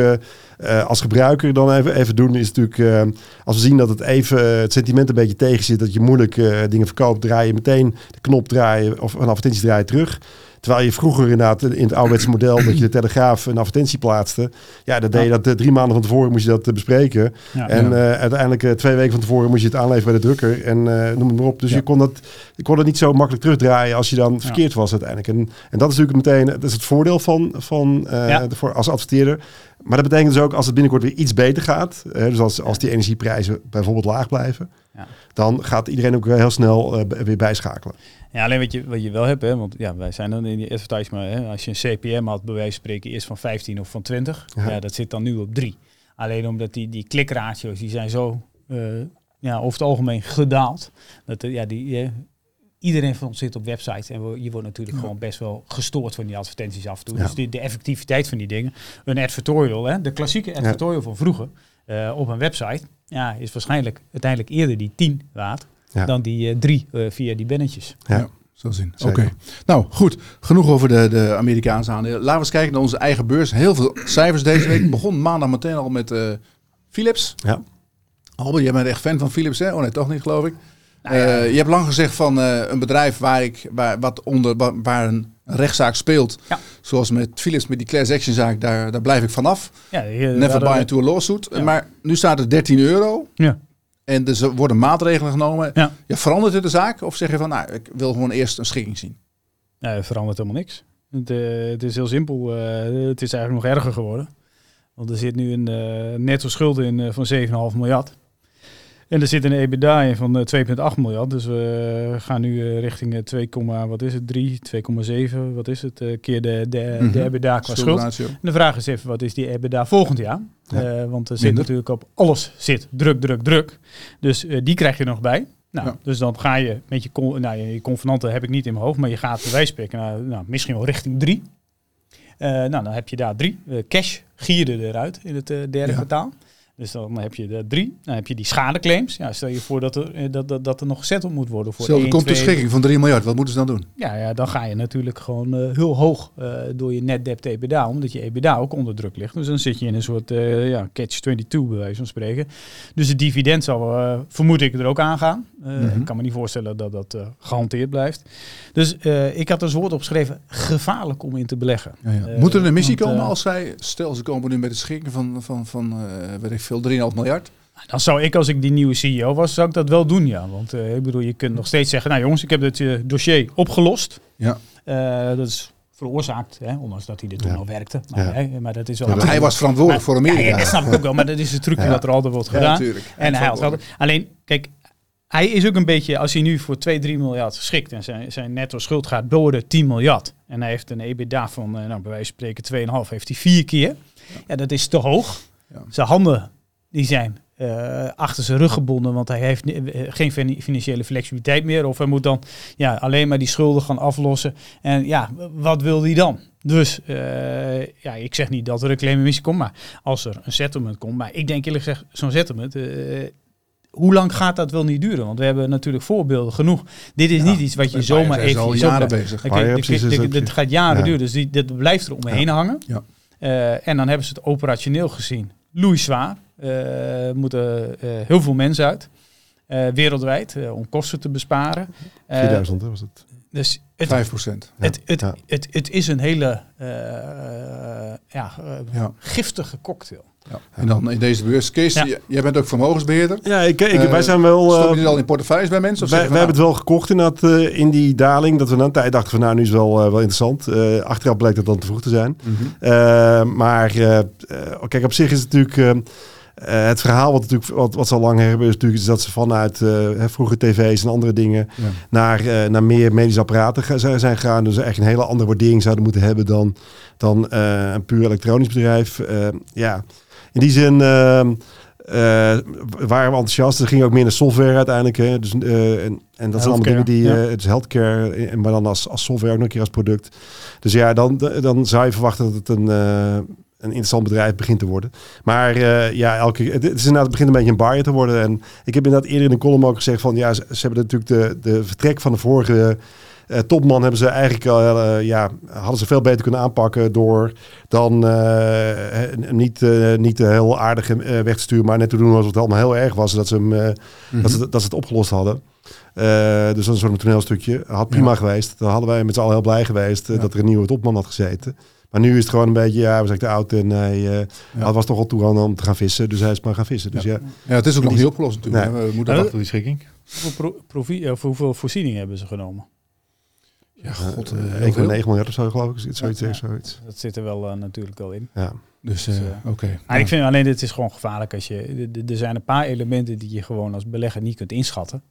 eh, eh, als gebruiker dan even, even doen is natuurlijk... eh, als we zien dat het even eh, het sentiment een beetje tegen zit... dat je moeilijk eh, dingen verkoopt, draai je meteen de knop draaien... of een advertentie draaien terug... Terwijl je vroeger inderdaad in het ouderwetse model dat je de Telegraaf een advertentie plaatste. Ja, dat deed je dat eh, drie maanden van tevoren moest je dat eh, bespreken. Ja. En Ja. eh, uiteindelijk twee weken van tevoren moest je het aanleveren bij de drukker. En eh, noem het maar op. Dus Ja. je, kon dat, je kon het niet zo makkelijk terugdraaien als je dan verkeerd was uiteindelijk. En, en dat is natuurlijk meteen dat is het voordeel van, van eh, Ja. de- voor, als adverteerder. Maar dat betekent dus ook als het binnenkort weer iets beter gaat. eh, dus als, als die energieprijzen bijvoorbeeld laag blijven. Ja. Dan gaat iedereen ook heel snel eh, weer bijschakelen. Ja, alleen wat je, wat je wel hebt, hè, want ja, wij zijn dan in die advertisement, hè, als je een CPM had, bij wijze van spreken, eerst van 15 of van 20, Ja. ja. dat zit dan nu op 3. Alleen omdat die, die klikratio's, die zijn zo eh, ja, over het algemeen gedaald. Dat, eh, ja, die, eh, iedereen van ons zit op websites en we- je wordt natuurlijk gewoon best wel gestoord van die advertenties af en toe. Ja. Dus de effectiviteit van die dingen. Een advertorial, hè, de klassieke advertorial van vroeger eh, op een website, ja, is waarschijnlijk uiteindelijk eerder die 10 waard Ja. dan die 3 via die bannetjes. Ja. Ja. Zo zien. Oké. Nou, goed. Genoeg over de, de Amerikaanse aandelen. Laten we eens kijken naar onze eigen beurs. Heel veel cijfers deze week. Begon maandag meteen al met eh, Philips. Ja. Albert, jij bent echt fan van Philips, hè? Oh nee, toch niet, geloof ik. Nou ja. Eh, je hebt lang gezegd van eh, een bedrijf waar, ik, waar, wat onder, wa- waar een rechtszaak speelt. Ja. Zoals met Philips, met die class action zaak, daar, daar blijf ik vanaf. Ja, je- Never buy into a lawsuit. Ja. Maar nu staat het 13 euro. Ja. En dus er worden maatregelen genomen. Ja. Verandert het de zaak? Of zeg je van, nou, ik wil gewoon eerst een schikking zien? Nee, er verandert helemaal niks. Het, eh, het is heel simpel. eh, het is eigenlijk nog erger geworden. Want er zit nu een eh, netto schuld in eh, van 7,5 miljard. En er zit een EBITDA in van eh, 2,8 miljard. Dus we gaan nu eh, richting eh, 2, wat is het? 3, 2,7, wat is het? eh, keer de, de, Mhm. de EBITDA qua schuld. En de vraag is even, wat is die EBITDA volgend jaar? Ja. Eh, want er zit Minder. natuurlijk op alles zit druk, druk, druk. Dus eh, die krijg je nog bij. Nou, Ja. Dus dan ga je met je, con- nou, je convenanten heb ik niet in mijn hoofd, maar je gaat bij wijze van spreken naar nou, misschien wel richting drie. Eh, nou, dan heb je daar drie. Eh, cash gierde eruit in het eh, derde Ja. kwartaal. Dus dan heb je de drie. Dan heb je die schadeclaims. Ja, stel je voor dat er, eh, dat, dat, dat er nog gezetteld moet worden voor Stel, er 1, komt een 2, schikking van 3 miljard. Wat moeten ze dan doen? ja, ja, dan ga je natuurlijk gewoon eh, heel hoog eh, door je net debt EBITDA, omdat je EBITDA ook onder druk ligt. Dus dan zit je in een soort ja, catch-22 bij wijze van spreken. Dus het dividend zal, vermoed ik, er ook aangaan. Eh Mhm. Ik kan me niet voorstellen dat dat eh, gehanteerd blijft. Dus ik had een woord opgeschreven, gevaarlijk om in te beleggen. Ja, ja. Moet er een missie want, komen als zij, stel ze komen nu met een schikking van, van, van weet ik veel, 3,5 miljard. Dan zou ik, als ik die nieuwe CEO was, zou ik dat wel doen, ja. Want eh, ik bedoel, je kunt nog steeds zeggen, nou jongens, ik heb dit eh, dossier opgelost. Ja. Eh, dat is veroorzaakt, hè, ondanks dat hij er toen Ja. al werkte. Maar, Ja. hè, maar dat is wel... Hij was verantwoordelijk voor Amerika. ja, dat snap ik ook wel, maar dat is trucje Ja. wat er altijd wordt gedaan. natuurlijk. en hij had altijd, alleen, kijk, hij is ook een beetje, als hij nu voor 2, 3 miljard schikt en zijn, zijn netto schuld gaat door de 10 miljard. En hij heeft een EBITDA van, nou, bij wijze van spreken 2,5, heeft hij vier keer. Ja, dat is te hoog. Zijn handen, die zijn eh, achter zijn rug gebonden, want hij heeft eh, geen fin- financiële flexibiliteit meer. Of hij moet dan ja, alleen maar die schulden gaan aflossen. En ja, wat wil hij dan? Dus eh, ja, ik zeg niet dat er een claimemissie komt, maar als er een settlement komt. Maar ik denk eerlijk gezegd, zo'n settlement, hoe lang gaat dat wel niet duren? Want we hebben natuurlijk voorbeelden genoeg. Dit is niet iets wat je zomaar even... al jaren bezig. Dit gaat jaren ja. duren, dus die, dit blijft er omheen hangen. Ja. Eh, en dan hebben ze het operationeel gezien. Loeis zwaar. Eh moeten eh, heel veel mensen uit. Eh, wereldwijd, eh, om kosten te besparen. Eh, 4000 hè, was het. dus het, 5 procent. het, het, ja. het, het is een hele eh, ja, Ja. giftige cocktail. Ja. En dan in deze beurs. Kees, Ja. jij bent ook vermogensbeheerder. Ja, ik, ik, wij zijn wel... Stop eh, je dit al in portefeuilles bij mensen? Of wij, wij van, hebben het wel gekocht inderdaad uh, in die daling. Dat we na een tijd dachten van nou, nu is het wel, uh, wel interessant. Uh, achteraf bleek dat dan te vroeg te zijn. nou, mhm. Uh, maar uh, kijk, op zich is het natuurlijk... Uh, het verhaal wat, natuurlijk, wat, wat ze al lang hebben is natuurlijk is dat ze vanuit uh, vroeger tv's en andere dingen Ja. naar, uh, naar meer medische apparaten zijn zijn gegaan. Dus echt een hele andere waardering zouden moeten hebben dan, dan een puur elektronisch bedrijf. Ja, in die zin uh, waren we enthousiast. Er ging ook meer naar software uiteindelijk. Hè. Dus, en, en dat zijn allemaal dingen die, ja. het is healthcare, maar dan als, als software ook nog een keer als product. Dus ja, dan, dan zou je verwachten dat het een, een interessant bedrijf begint te worden. Maar uh, ja, elke, het, het is inderdaad, het begint een beetje een buyer te worden. En ik heb inderdaad eerder in de column ook gezegd van ja, ze, ze hebben natuurlijk de, de vertrek van de vorige uh, topman hebben ze eigenlijk uh, ja, hadden ze veel beter kunnen aanpakken door dan niet, niet heel aardig weg te sturen, maar net te doen alsof het allemaal heel erg was, dat ze, hem, dat ze, dat ze het opgelost hadden. Uh, dus dat is een soort toneelstukje. Had prima ja. geweest. Dan hadden wij met z'n allen heel blij geweest uh, ja. dat er een nieuwe topman had gezeten. Maar nu is het gewoon een beetje, ja, we zijn te oud en hij, uh, ja. hij was toch al toe aan om te gaan vissen. Dus hij is maar gaan vissen. Dus ja, ja het is ook nog niet opgelost natuurlijk. Nee. We moeten wachten op die schikking. Hoeveel, pro hoeveel voorzieningen hebben ze genomen? Ja, god, uh, 1,9 miljard of zo geloof ik. Zoiets, ja, zoiets. Dat zit er wel uh, natuurlijk al in. Ja. Dus, uh, oké. Okay. Maar ik vind alleen, dit is gewoon gevaarlijk als je... Er zijn een paar elementen die je gewoon als belegger niet kunt inschatten.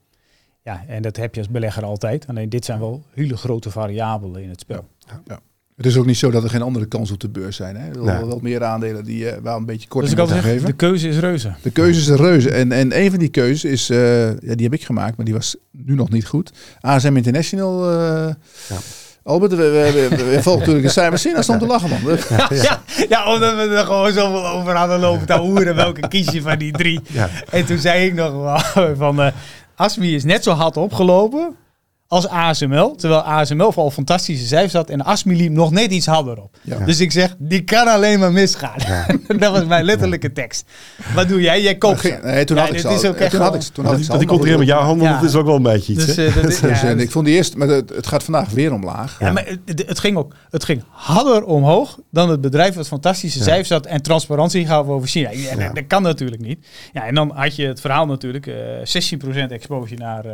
Ja, en dat heb je als belegger altijd. Alleen dit zijn wel hele grote variabelen in het spel. Ja. Het is ook niet zo dat er geen andere kansen op de beurs zijn. Hè? Er zijn Nee. wel meer aandelen die uh, wel een beetje kort Dus ik geven. de keuze is reuze. De keuze is reuze. En, en een van die keuzes is, uh, ja, die heb ik gemaakt, maar die was nu nog niet goed. ASM International. Uh, ja. Albert, we, we, we, we volgen natuurlijk een cijfer zien. Daar stond te lachen, man. Ja, ja, ja, omdat we er gewoon zoveel over hadden lopen te hoeren. Welke kies je van die drie? Ja. En toen zei ik nog wel van... Uh, Asmi is net zo hard opgelopen als ASML. Terwijl ASML vooral fantastische cijfers had. En Asmi liep nog net iets harder op. Ja. Dus ik zeg, die kan alleen maar misgaan. Ja. dat was mijn letterlijke tekst. Wat doe jij? Jij koopt ze. Nee, toen Ja, had ik ze is al. ook echt Toen had ik ze. Toen had ik Dat, ze dat die al. concurreren met jouw handel, Ja. dat is ook wel een beetje iets. Dus, eh, is- Dus, en ik vond die eerst, maar het, het gaat vandaag weer omlaag. Ja, maar het, het ging ook het ging harder omhoog dan het bedrijf wat fantastische Ja. cijfers had en transparantie gaf over China. Ja, Ja. Dat, dat kan natuurlijk niet. Ja, en dan had je het verhaal natuurlijk, eh 16% exposure naar, eh,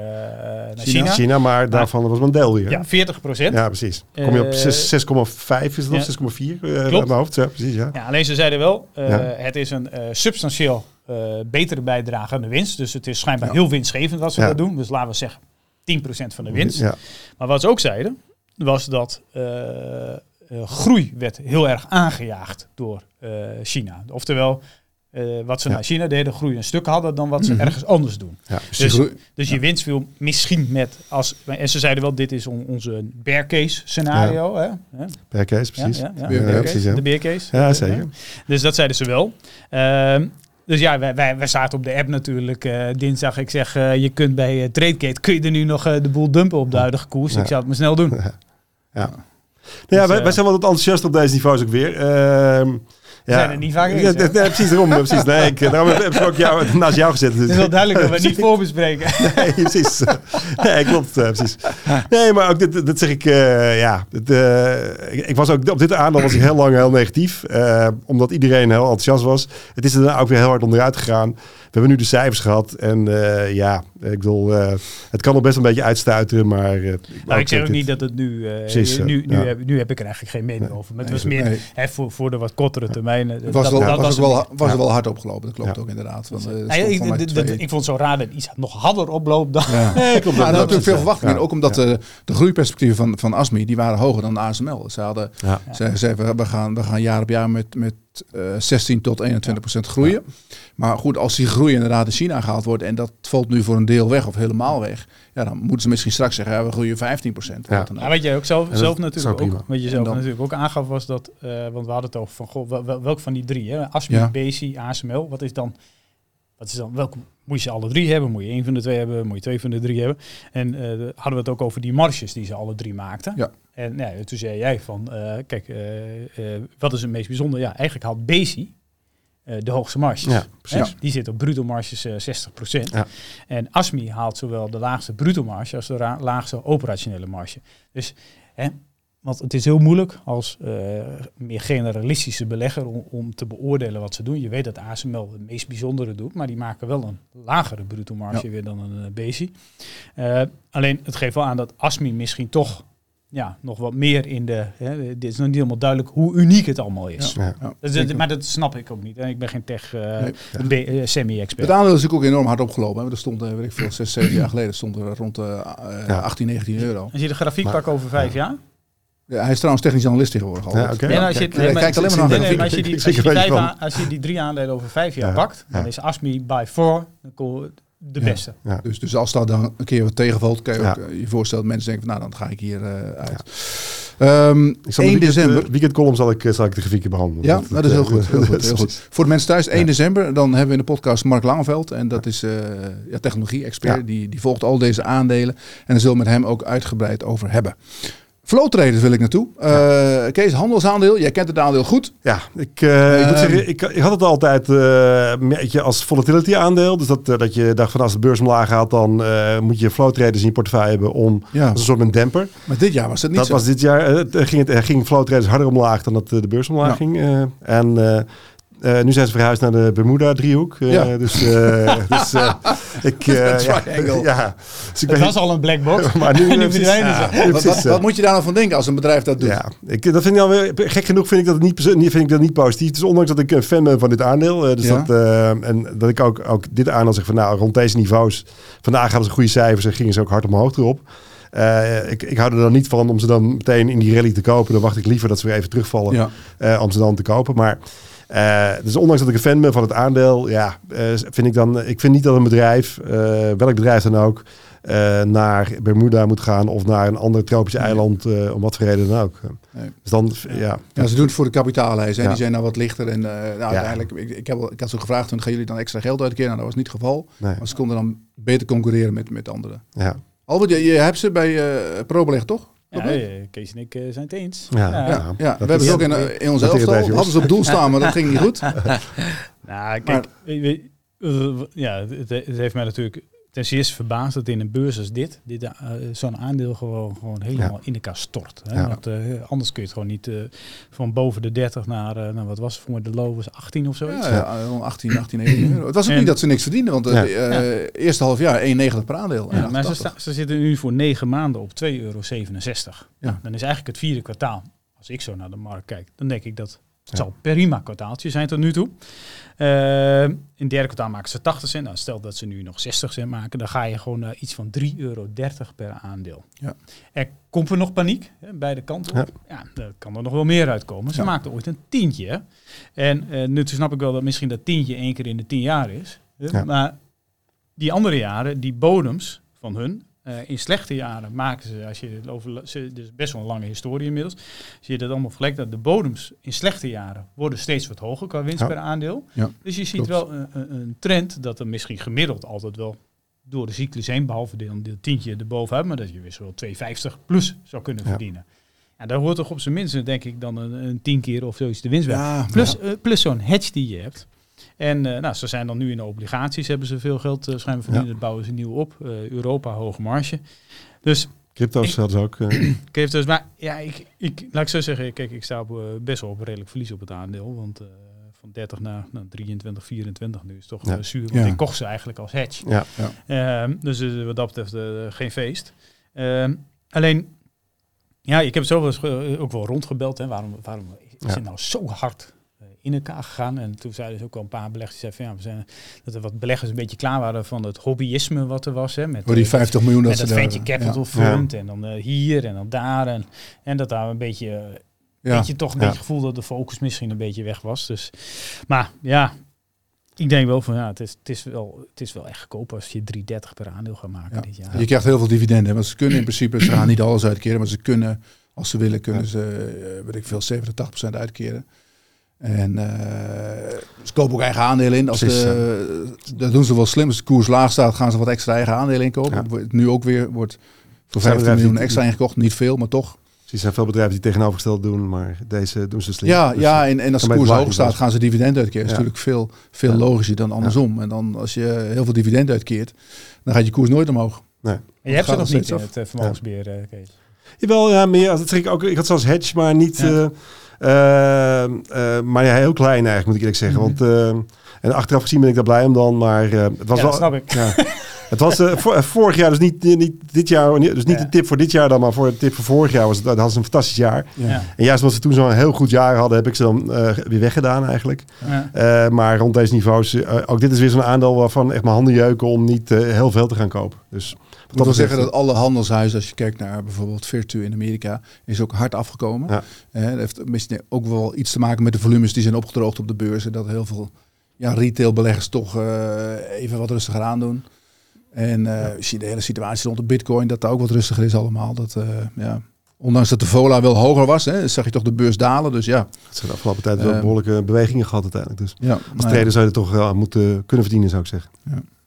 naar China. China, maar daarvan was hè? Ja, 40%. Ja, precies. Kom je op Eh, 6 6,5 is het ja. of 6,4 uh, uit mijn hoofd. Ja, precies, ja. Ja, alleen ze zeiden wel, eh, het is een eh, substantieel eh, betere bijdrage aan de winst. Dus het is schijnbaar heel winstgevend wat ze dat doen. Dus laten we zeggen 10% van de winst. Maar wat ze ook zeiden, was dat eh, eh, groei werd heel erg aangejaagd door eh, China. Oftewel, eh, wat ze Ja. naar China deden, groei een stuk hadden dan wat ze Mhm. ergens anders doen. ja. Dus Dus, je winst viel misschien met als. En ze zeiden wel, dit is on- onze bear case scenario. Hè? Per case, precies. Ja, ja, ja, Bear bear case. De bear case. Ja, zeker. Dus dat zeiden ze wel. Ehm, dus ja, wij, wij, wij zaten op de app natuurlijk eh, dinsdag. Ik zeg, eh, je kunt bij TradeGate, kun je er nu nog de boel dumpen op de huidige koers? Ik zou het maar snel doen. Ja. Ja, Dus, wij, wij zijn wel wat enthousiast op deze niveaus ook weer. Ja. zijn er niet vaak Ja, eens, nee, precies, daarom. precies. Nee, ik, daarom heb ik ook jou, naast jou gezet. Het is wel duidelijk dat we het niet voorbespreken. Nee, precies. Nee, klopt, eh, precies. Nee, maar ook dit, dit zeg ik, eh, ja. dit, eh, ik, ik was ook op dit aandeel was ik heel lang heel negatief. eh, omdat iedereen heel enthousiast was. Het is er dan ook weer heel hard onderuit gegaan. We hebben nu de cijfers gehad. En eh, ja, ik bedoel, eh, het kan nog best een beetje uitstuiteren. Maar, eh, Nou, ik zeg ook dit- niet dat het nu... eh, Precies, nu, nu, ja. heb, nu heb ik er eigenlijk geen mening over. Maar het was meer Nee. hè, voor, voor de wat kortere termijn. lijn. Het was, dat, wel, dat was, wel, het was er wel hard opgelopen, dat klopt Ja. ook inderdaad. Ik, vond het zo raar dat iets nog harder oploopt dan... Ja. Nee, klopt. Ja, er natuurlijk veel verwachtingen. Ook omdat de groeiperspectieven van, van ASMI, die waren hoger dan de ASML. Ze hadden, ze we gaan, we gaan jaar op jaar met, met eh, 16 tot 21 procent groeien. Maar goed, als die groei inderdaad in China gehaald wordt en dat valt nu voor een deel weg of helemaal weg. Ja, dan moeten ze misschien straks zeggen, ja, we groeien 15 procent. Ja. Ja, weet je ook zelf, zelf natuurlijk ook, wat je zelf dan- natuurlijk ook aangaf was dat, eh, want we hadden het over van, goh, wel, wel- welk van die drie, hè? ASMI, Ja. BC, ASML, wat is dan, wat is dan, welke moet je ze alle drie hebben? Moet je één van de twee hebben? Moet je twee van de drie hebben? En eh, de- hadden we het ook over die marges die ze alle drie maakten. Ja. En nou ja, toen zei jij van, eh, kijk, eh, eh, wat is het meest bijzonder? Ja, eigenlijk haalt eh, de hoogste marges. Ja, precies. Die zit op bruto marges eh 60%. Ja. En ASMI haalt zowel de laagste bruto marge als de laagste operationele marge. Dus, hè, want het is heel moeilijk als meer generalistische belegger om, om te beoordelen wat ze doen. Je weet dat ASML het meest bijzondere doet, maar die maken wel een lagere bruto marge weer dan een. Eh, alleen het geeft wel aan dat ASMI misschien toch ja, nog wat meer in de... Hè, dit is nog niet helemaal duidelijk hoe uniek het allemaal is. Ja. Ja, zeker. maar dat snap ik ook niet. hè. Ik ben geen tech eh, Nee. eh, semi-expert. Het aandeel is natuurlijk ook enorm hard opgelopen. Hè. Er stond, eh, weet ik veel, 6, 7 jaar geleden stond er rond de eh, Ja. 18, 19 euro. Als je de grafiek pakt over vijf jaar. Ja, hij is trouwens technisch analist tegenwoordig al. Ja. Nee, nou, als je, Kijk, nee, maar- kijkt alleen maar naar nee, als je die, als je Zeker die, weet je vijf van. aan- als je die drie aandelen over vijf jaar Ja, pakt, dan is ASMI by far de de Ja. beste. Ja. Dus, dus als dat dan een keer wat tegenvalt, kan je Ja. ook eh, je voorstellen dat mensen denken van nou, dan ga ik hier eh, uit. Ehm, Ik zal 1 de weekend, december. weekendcolumn zal ik, eh, zal ik de grafieken behandelen. Ja, nou, dat is heel goed. Heel goed, heel goed. Voor de mensen thuis, 1 Ja. december, dan hebben we in de podcast Mark Langeveld. En dat is eh ja, technologie-expert. Ja. Die, die volgt al deze aandelen. En daar zullen we met hem ook uitgebreid over hebben. Flow traders wil ik naartoe. Eh, Kees, handelsaandeel. Jij kent het aandeel goed. Ja, ik, eh, ik moet zeggen, ik, ik had het altijd eh, een beetje als volatility aandeel. Dus dat, eh, dat je dacht van als de beurs omlaag gaat, dan eh, moet je flow traders in je portefeuille hebben om Ja, als een soort van demper. maar dit jaar was het niet dat zo. was dit jaar, eh, eh, ging, het, eh, ging flow traders harder omlaag dan dat eh, de beurs omlaag Ja. ging. eh. en eh, nu zijn ze verhuisd naar de Bermuda-driehoek. eh, Ja. Dus, eh, dus eh, ik... ja, dus ik ben- was al een black box. maar nu, nu verdwijnen ja, ze. wat, precies, wat, wat moet je daar nou van denken als een bedrijf dat doet? ja, ik, dat vind ik alweer, gek genoeg vind ik dat niet, vind ik dat niet positief. Dus ondanks dat ik een fan ben van dit aandeel, dus Ja. dat, eh, en dat ik ook, ook dit aandeel zeg van nou, rond deze niveaus, vandaag hadden ze goede cijfers en gingen ze ook hard omhoog erop. Eh, ik, ik hou er dan niet van om ze dan meteen in die rally te kopen. Dan wacht ik liever dat ze weer even terugvallen Ja. eh, om ze dan te kopen. Maar eh, dus ondanks dat ik een fan ben van het aandeel, ja, eh, vind ik dan, ik vind niet dat een bedrijf, eh, welk bedrijf dan ook, naar Bermuda moet gaan of naar een ander tropisch Nee. eiland, om wat voor reden dan ook. Nee. Dus dan, ja, Ja, ze doen het voor de kapitaallijst. En Ja. die zijn nou wat lichter. En nou, Ja. uiteindelijk, ik, ik, heb, ik had ze gevraagd, gaan jullie dan extra geld uitkeren? Nou, dat was niet het geval. nee, Maar ze konden dan beter concurreren met, met anderen. ja. Albert, je, je hebt ze bij ProBeleg, toch? Ja, eh, Kees en ik eh, zijn het eens. Ja. Ja, Ja, ja. dat we hebben ze ook in, eh, in ons elftal. Hadden ze op doel staan, maar dat ging niet goed. Nou, kijk, ja, het, het heeft mij natuurlijk ten eerste verbaasd dat in een beurs als dit, dit eh, zo'n aandeel gewoon, gewoon helemaal in elkaar stort. Hè? Ja. Want, eh, anders kun je het gewoon niet eh, van boven de 30 naar, eh, nou, wat was het voor mij, de low was 18 of zoiets. Ja, ja, rond 18, 18, 19 euro. Het was ook En- niet dat ze niks verdienden, want het Ja. eh, eerste half jaar 1,90 per aandeel. Ja, maar ze, 1,88. sta- ze zitten nu voor negen maanden op 2,67 euro. Ja. Dan is eigenlijk het vierde kwartaal. Als ik zo naar de markt kijk, dan denk ik dat het zal prima kwartaaltje zijn tot nu toe. Eh, in het derde kwartaal maken ze 80 cent. Nou, stel dat ze nu nog 60 cent maken, dan ga je gewoon naar iets van 3,30 euro per aandeel. Ja. Er komt er nog paniek, hè, beide kanten op. Ja. daar kan er nog wel meer uitkomen. Ze Ja. maakten ooit een tientje. hè. En eh, nu snap ik wel dat misschien dat tientje één keer in de tien jaar is. hè. Ja. Maar die andere jaren, die bodems van hun, eh, in slechte jaren maken ze, als je het over, ze, dus best wel een lange historie inmiddels, als je dat allemaal vergelijkt, dat de bodems in slechte jaren worden steeds wat hoger qua winst Ja. per aandeel. Ja, dus je ziet klopt. wel een, een, trend dat er misschien gemiddeld altijd wel door de cyclus heen, behalve deel, deel tientje erbovenuit, maar dat je weer zo 2,50 plus zou kunnen Ja. verdienen. Ja, daar hoort toch op zijn minst, denk ik, dan een, een tien keer of zoiets de winst bij. Plus, eh, plus zo'n hedge die je hebt. En eh, nou, ze zijn dan nu in de obligaties, hebben ze veel geld uh, schijnbaar verdiend, dat bouwen ze nieuw op. Eh, Europa, hoge marge. Dus, Crypto's Ik- hadden ze ook. eh, ik heeft dus, maar ja, ik, ik, laat ik zo zeggen, kijk, ik sta op, eh, best wel op redelijk verlies op het aandeel. Want eh, van 30 naar nou, 23, 24 nu is toch Ja. eh, zuur. Want Ja. ik kocht ze eigenlijk als hedge. ja, Ehm, dus eh, wat dat betreft eh, geen feest. Ehm, alleen, ja, ik heb het zo wel eens ge- ook wel rondgebeld. Hè, waarom, waarom is Ja. het nou zo hard eh, in elkaar gegaan. En toen zeiden ze ook wel een paar beleggers, die zeiden van, ja, we zijn, dat er wat beleggers een beetje klaar waren van het hobbyisme wat er was. Hè, met, Voor die eh, 50 miljoen dat dat venture capital fund en dan eh, hier en dan daar. En, en dat daar een beetje, eh, Ja. beetje toch een Ja. beetje gevoel dat de focus misschien een beetje weg was. Dus, maar ja, ik denk wel van ja, het is, het is, wel, het is wel echt goedkoop als je 3,30 per aandeel gaat maken Ja. dit jaar. Je krijgt heel veel dividenden. Want ze kunnen in principe, ze gaan niet alles uitkeren, maar ze kunnen, als ze willen, kunnen ze, eh, weet ik veel, 70, 80 uitkeren. En eh, ze kopen ook eigen aandelen in. Als Precies, de, dat doen ze wel slim. Als de koers laag staat, gaan ze wat extra eigen aandelen inkopen. Ja. Nu ook weer wordt voor zijn 15 bedrijven miljoen die- extra ingekocht. Niet veel, maar toch. Er zijn veel bedrijven die tegenovergesteld doen, maar deze doen ze slim. Ja, Dus, ja en, en als de koers hoog staat, gaan ze dividend uitkeren. Dat is Ja. natuurlijk veel, veel Ja. logischer dan andersom. En dan als je heel veel dividend uitkeert, dan gaat je koers nooit omhoog. En je hebt ze nog niet in steeds het eh, vermogensbeheer, eh, Kees. Jawel, ja, meer. Dat ik ook. Ik had zelfs hedge, maar niet. Ja. Eh, eh, maar ja, heel klein eigenlijk, moet ik eerlijk zeggen. Mhm. Want eh, en achteraf gezien ben ik daar blij om dan. Maar het was Ja, wel. snap ik. Ja. Het was eh, eh, vorig jaar, dus niet, niet dit jaar, dus niet Ja. de tip voor dit jaar dan, maar voor de tip voor vorig jaar was het, dat hadden ze een fantastisch jaar. Ja. En juist omdat ze toen zo'n heel goed jaar hadden, heb ik ze dan eh, weer weggedaan eigenlijk. Ja. Eh, maar rond deze niveaus, ook dit is weer zo'n aandeel waarvan echt mijn handen jeuken om niet eh, heel veel te gaan kopen. Dus wel betreft- zeggen dat alle handelshuizen, als je kijkt naar bijvoorbeeld Virtu in Amerika, is ook hard afgekomen. Ja. Eh, dat heeft misschien ook wel iets te maken met de volumes die zijn opgedroogd op de beurs. En dat heel veel ja, retailbeleggers toch eh, even wat rustiger aandoen. En eh je ziet de hele situatie rond de bitcoin, dat daar ook wat rustiger is allemaal. Dat, eh, ja. Ondanks dat de vola wel hoger was, hè, zag je toch de beurs dalen. Dus ja, Het zijn de afgelopen tijd wel Ehm, behoorlijke bewegingen gehad uiteindelijk. Dus ja als ja. trader zou je het toch wel moeten kunnen verdienen, zou ik zeggen.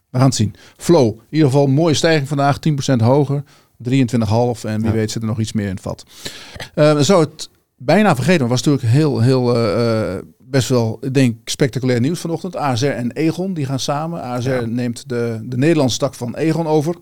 We gaan het zien. Flow, in ieder geval een mooie stijging vandaag, 10% hoger. 23,5 en wie Ja. weet zit er nog iets meer in het vat. Eh we zouden het bijna vergeten, maar was natuurlijk heel, heel eh, eh, best wel, ik denk, spectaculair nieuws vanochtend. ASR en Egon, die gaan samen. ASR Ja. neemt de, de Nederlandse tak van Egon over.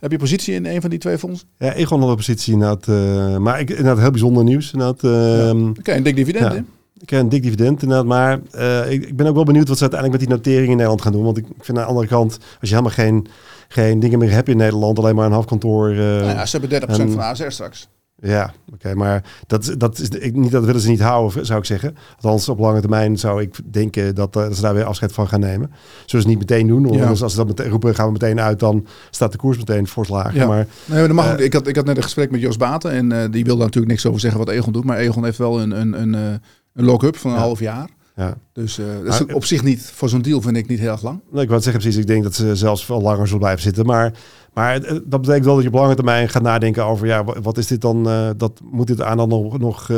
Heb je positie in een van die twee fondsen? Ja, Egon had een positie inderdaad. eh maar ik, inderdaad heel bijzonder nieuws. Inderdaad, ehm, Oké, een dik dividend Ja. in. Ik heb een dik dividend inderdaad. Maar eh, ik, ik ben ook wel benieuwd wat ze uiteindelijk met die notering in Nederland gaan doen. Want ik vind aan de andere kant, als je helemaal geen, geen dingen meer hebt in Nederland, alleen maar een halfkantoor. eh Nou ja, ze hebben 30% en- van ASR straks. Ja, oké, maar dat, dat is ik, niet dat willen ze niet houden, zou ik zeggen. Althans, op lange termijn zou ik denken dat, eh, dat ze daar weer afscheid van gaan nemen. Zullen ze niet meteen doen, want Ja. als ze dat meteen roepen, gaan we meteen uit, dan staat de koers meteen fors lager. Ja. Maar Nee, maar dat mag Eh, ik, had, ik had net een gesprek met Jos Baten en eh, die wilde natuurlijk niks over zeggen wat Egon doet. Maar Egon heeft wel een, een, een, een lock-up van een Ja. half jaar. Ja, Dus eh, dat is Maar- op zich niet, voor zo'n deal vind ik niet heel erg lang. Nou, ik wou het zeggen precies. Ik denk dat ze zelfs veel langer zullen blijven zitten. Maar, maar het- dat betekent wel dat je op lange termijn gaat nadenken over... ja, wa- wat is dit dan? eh, dat moet dit aan dan nog, nog eh,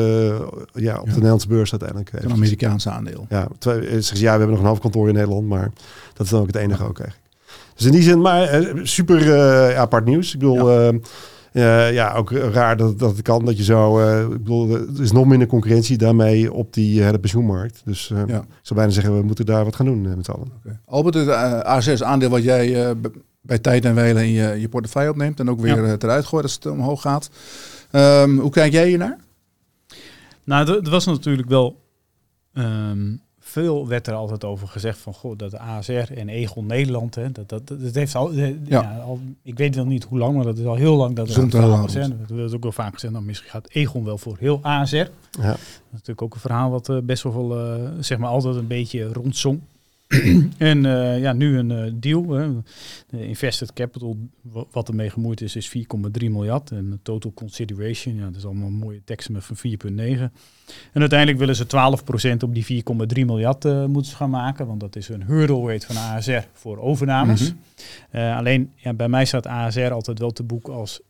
ja, op de Nederlandse beurs uiteindelijk. Een. Amerikaanse aandeel. Ja, twee, eh, ja, we hebben nog een hoofdkantoor in Nederland. Maar dat is dan ook het enige ook eigenlijk. Dus in die zin, maar eh, super eh, apart nieuws. Ik bedoel... eh, eh, ja, ook raar dat, dat het kan dat je zo... eh, ik bedoel, er is nog minder concurrentie daarmee op die hele pensioenmarkt. Dus eh, Ja. ik zou bijna zeggen, we moeten daar wat gaan doen eh, met z'n allen. Oké. Albert, het uh, ASS aandeel wat jij eh, bij tijd en wijle in je, je portefeuille opneemt en ook weer Ja. eh, eruit gooit als het omhoog gaat. Ehm, hoe kijk jij hier naar? Nou, er was natuurlijk wel ehm, veel werd er altijd over gezegd van goh, dat de ASR en Egon Nederland, hè, dat, dat, dat heeft al, eh, ja. al, ik weet wel niet hoe lang, maar dat is al heel lang dat al verhaal is. hè. Er wordt ook wel vaak gezegd, nou, misschien gaat Egon wel voor heel ASR. Ja. Dat is natuurlijk ook een verhaal wat eh, best wel eh, zeg maar altijd een beetje rondzong. en eh, ja, nu een eh, deal. Hè. De invested capital, wa- wat ermee gemoeid is, is 4,3 miljard. En de total consideration, ja, dat is allemaal mooie teksten met van 4,9. En uiteindelijk willen ze 12% op die 4,3 miljard eh, moeten gaan maken. Want dat is een hurdle rate van ASR voor overnames. Mhm. Alleen ja, bij mij staat ASR altijd wel te boek als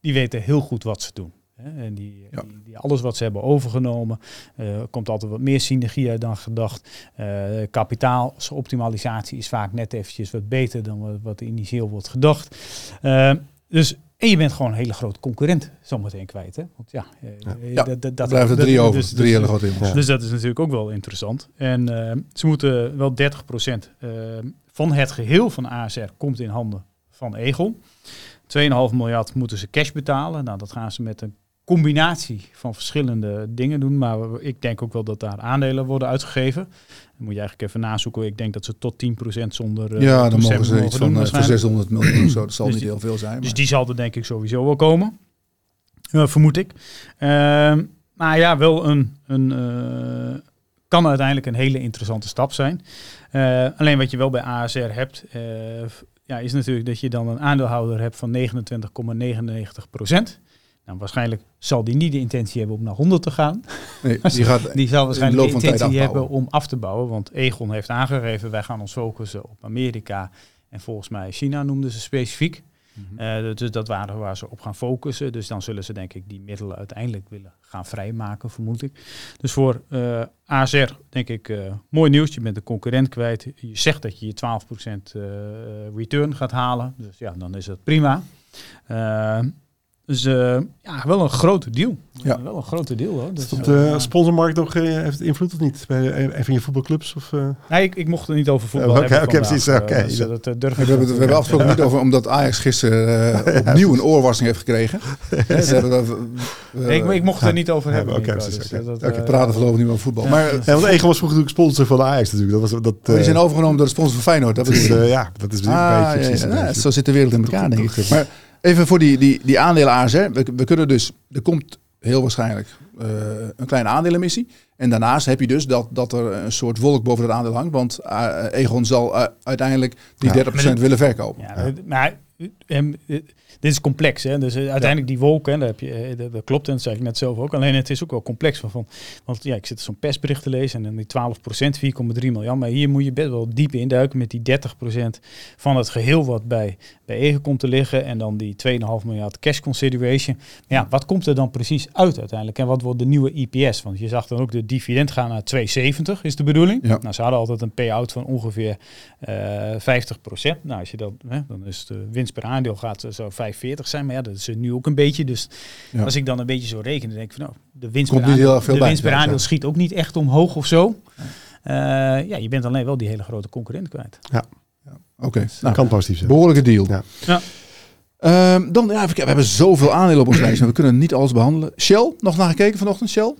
die weten heel goed wat ze doen. En die, Ja. die, die alles wat ze hebben overgenomen, eh, komt altijd wat meer synergie uit dan gedacht. Eh kapitaaloptimalisatie is vaak net eventjes wat beter dan wat, wat initieel wordt gedacht. Eh, dus en je bent gewoon een hele grote concurrent zometeen kwijt. Hè? Want ja, Ja, dat, dat, Er dat er drie over. dus- drie dus- hele grote dus dat is natuurlijk ook wel interessant. En ze moeten wel 30% eh, van het geheel van ASR komt in handen van Egon. 2,5 miljard moeten ze cash betalen. Nou, dat gaan ze met een combinatie van verschillende dingen doen. Maar ik denk ook wel dat daar aandelen worden uitgegeven. Dan moet je eigenlijk even nazoeken. Ik denk dat ze tot 10% zonder eh, ja, dan mogen ze iets van doen eh, voor waarschijnlijk. 600 miljoen of zo. Dat zal Dus niet die- heel veel zijn. Dus die zal er denk ik sowieso wel komen. Eh, vermoed ik. Ehm, maar ja, wel een, een kan uiteindelijk een hele interessante stap zijn. Alleen wat je wel bij ASR hebt, ja, is natuurlijk dat je dan een aandeelhouder hebt van 29,99 procent. Nou, waarschijnlijk zal die niet de intentie hebben om naar 100 te gaan. Nee, die, gaat die zal waarschijnlijk de, de intentie hebben om af te bouwen. Want Egon heeft aangegeven, wij gaan ons focussen op Amerika en volgens mij China noemden ze specifiek. Mm dus dat waren waar ze op gaan focussen. Dus dan zullen ze denk ik die middelen uiteindelijk willen gaan vrijmaken, vermoed ik. Dus voor uh, eh, ASR denk ik uh, mooi nieuws. Je bent de concurrent kwijt. Je zegt dat je je 12% uh, return gaat halen. Dus ja, dan is dat prima. Dus uh, ja, wel een grote deal. Ja. Wel een grote deal hoor. Dus, de uh, sponsormarkt nog uh, heeft invloed of niet? Bij een van je voetbalclubs? Of, Nee, ik, ik mocht er niet over voetbal Oké, oké, precies. Oké. Dus dat durf we, hebben, hebben afgesproken niet over, omdat Ajax gisteren opnieuw een oorwassing heeft gekregen. nee, ik, ik, mocht er niet over hebben. Oké, precies. Ik praten voorlopig niet over voetbal. Maar, ja, want Ego was vroeger sponsor van Ajax natuurlijk. Dat was, dat, oh, die zijn overgenomen door de sponsor van Feyenoord. Dat is, ja, dat is ah, een beetje precies. Zo zit de wereld in elkaar, denk ik. Maar Even voor die, die, die aandelen ASR. We, we kunnen dus, er komt heel waarschijnlijk uh, een kleine aandelenmissie. En daarnaast heb je dus dat, dat er een soort wolk boven het aandeel hangt. Want uh, Egon zal uh, uiteindelijk die ja, 30% willen verkopen. Ja, ja. maar dit is complex. Hè? Dus uh, uiteindelijk die wolken, daar heb je, uh, dat, dat, klopt en dat zei ik net zelf ook. Alleen het is ook wel complex. Van, van, want ja, ik zit zo'n persbericht te lezen en dan die 12%, 4,3 miljard. Maar hier moet je best wel diep induiken met die 30% van het geheel wat bij, bij Ege komt te liggen. En dan die 2,5 miljard cash consideration. Ja, wat komt er dan precies uit uiteindelijk? En wat wordt de nieuwe EPS? Want je zag dan ook de dividend gaan naar 2,70 is de bedoeling. Ja. Nou, ze hadden altijd een payout van ongeveer uh, 50%. Nou, als je dat, hè, dan is de winst per aandeel gaat zo 5 40 zijn. Maar ja, dat is nu ook een beetje. Dus als ik dan een beetje zo reken, dan denk ik van nou, de winst Komt per aandeel, de winst per aandeel schiet ook niet echt omhoog of zo. Uh, ja, je bent alleen wel die hele grote concurrent kwijt. Ja, ja. oké. Okay. Nou, kan positief zijn. Behoorlijke deal. Ja. ja. Um, dan, ja, we hebben zoveel aandelen op ons lijst, maar we kunnen niet alles behandelen. Shell, nog naar gekeken vanochtend, Shell?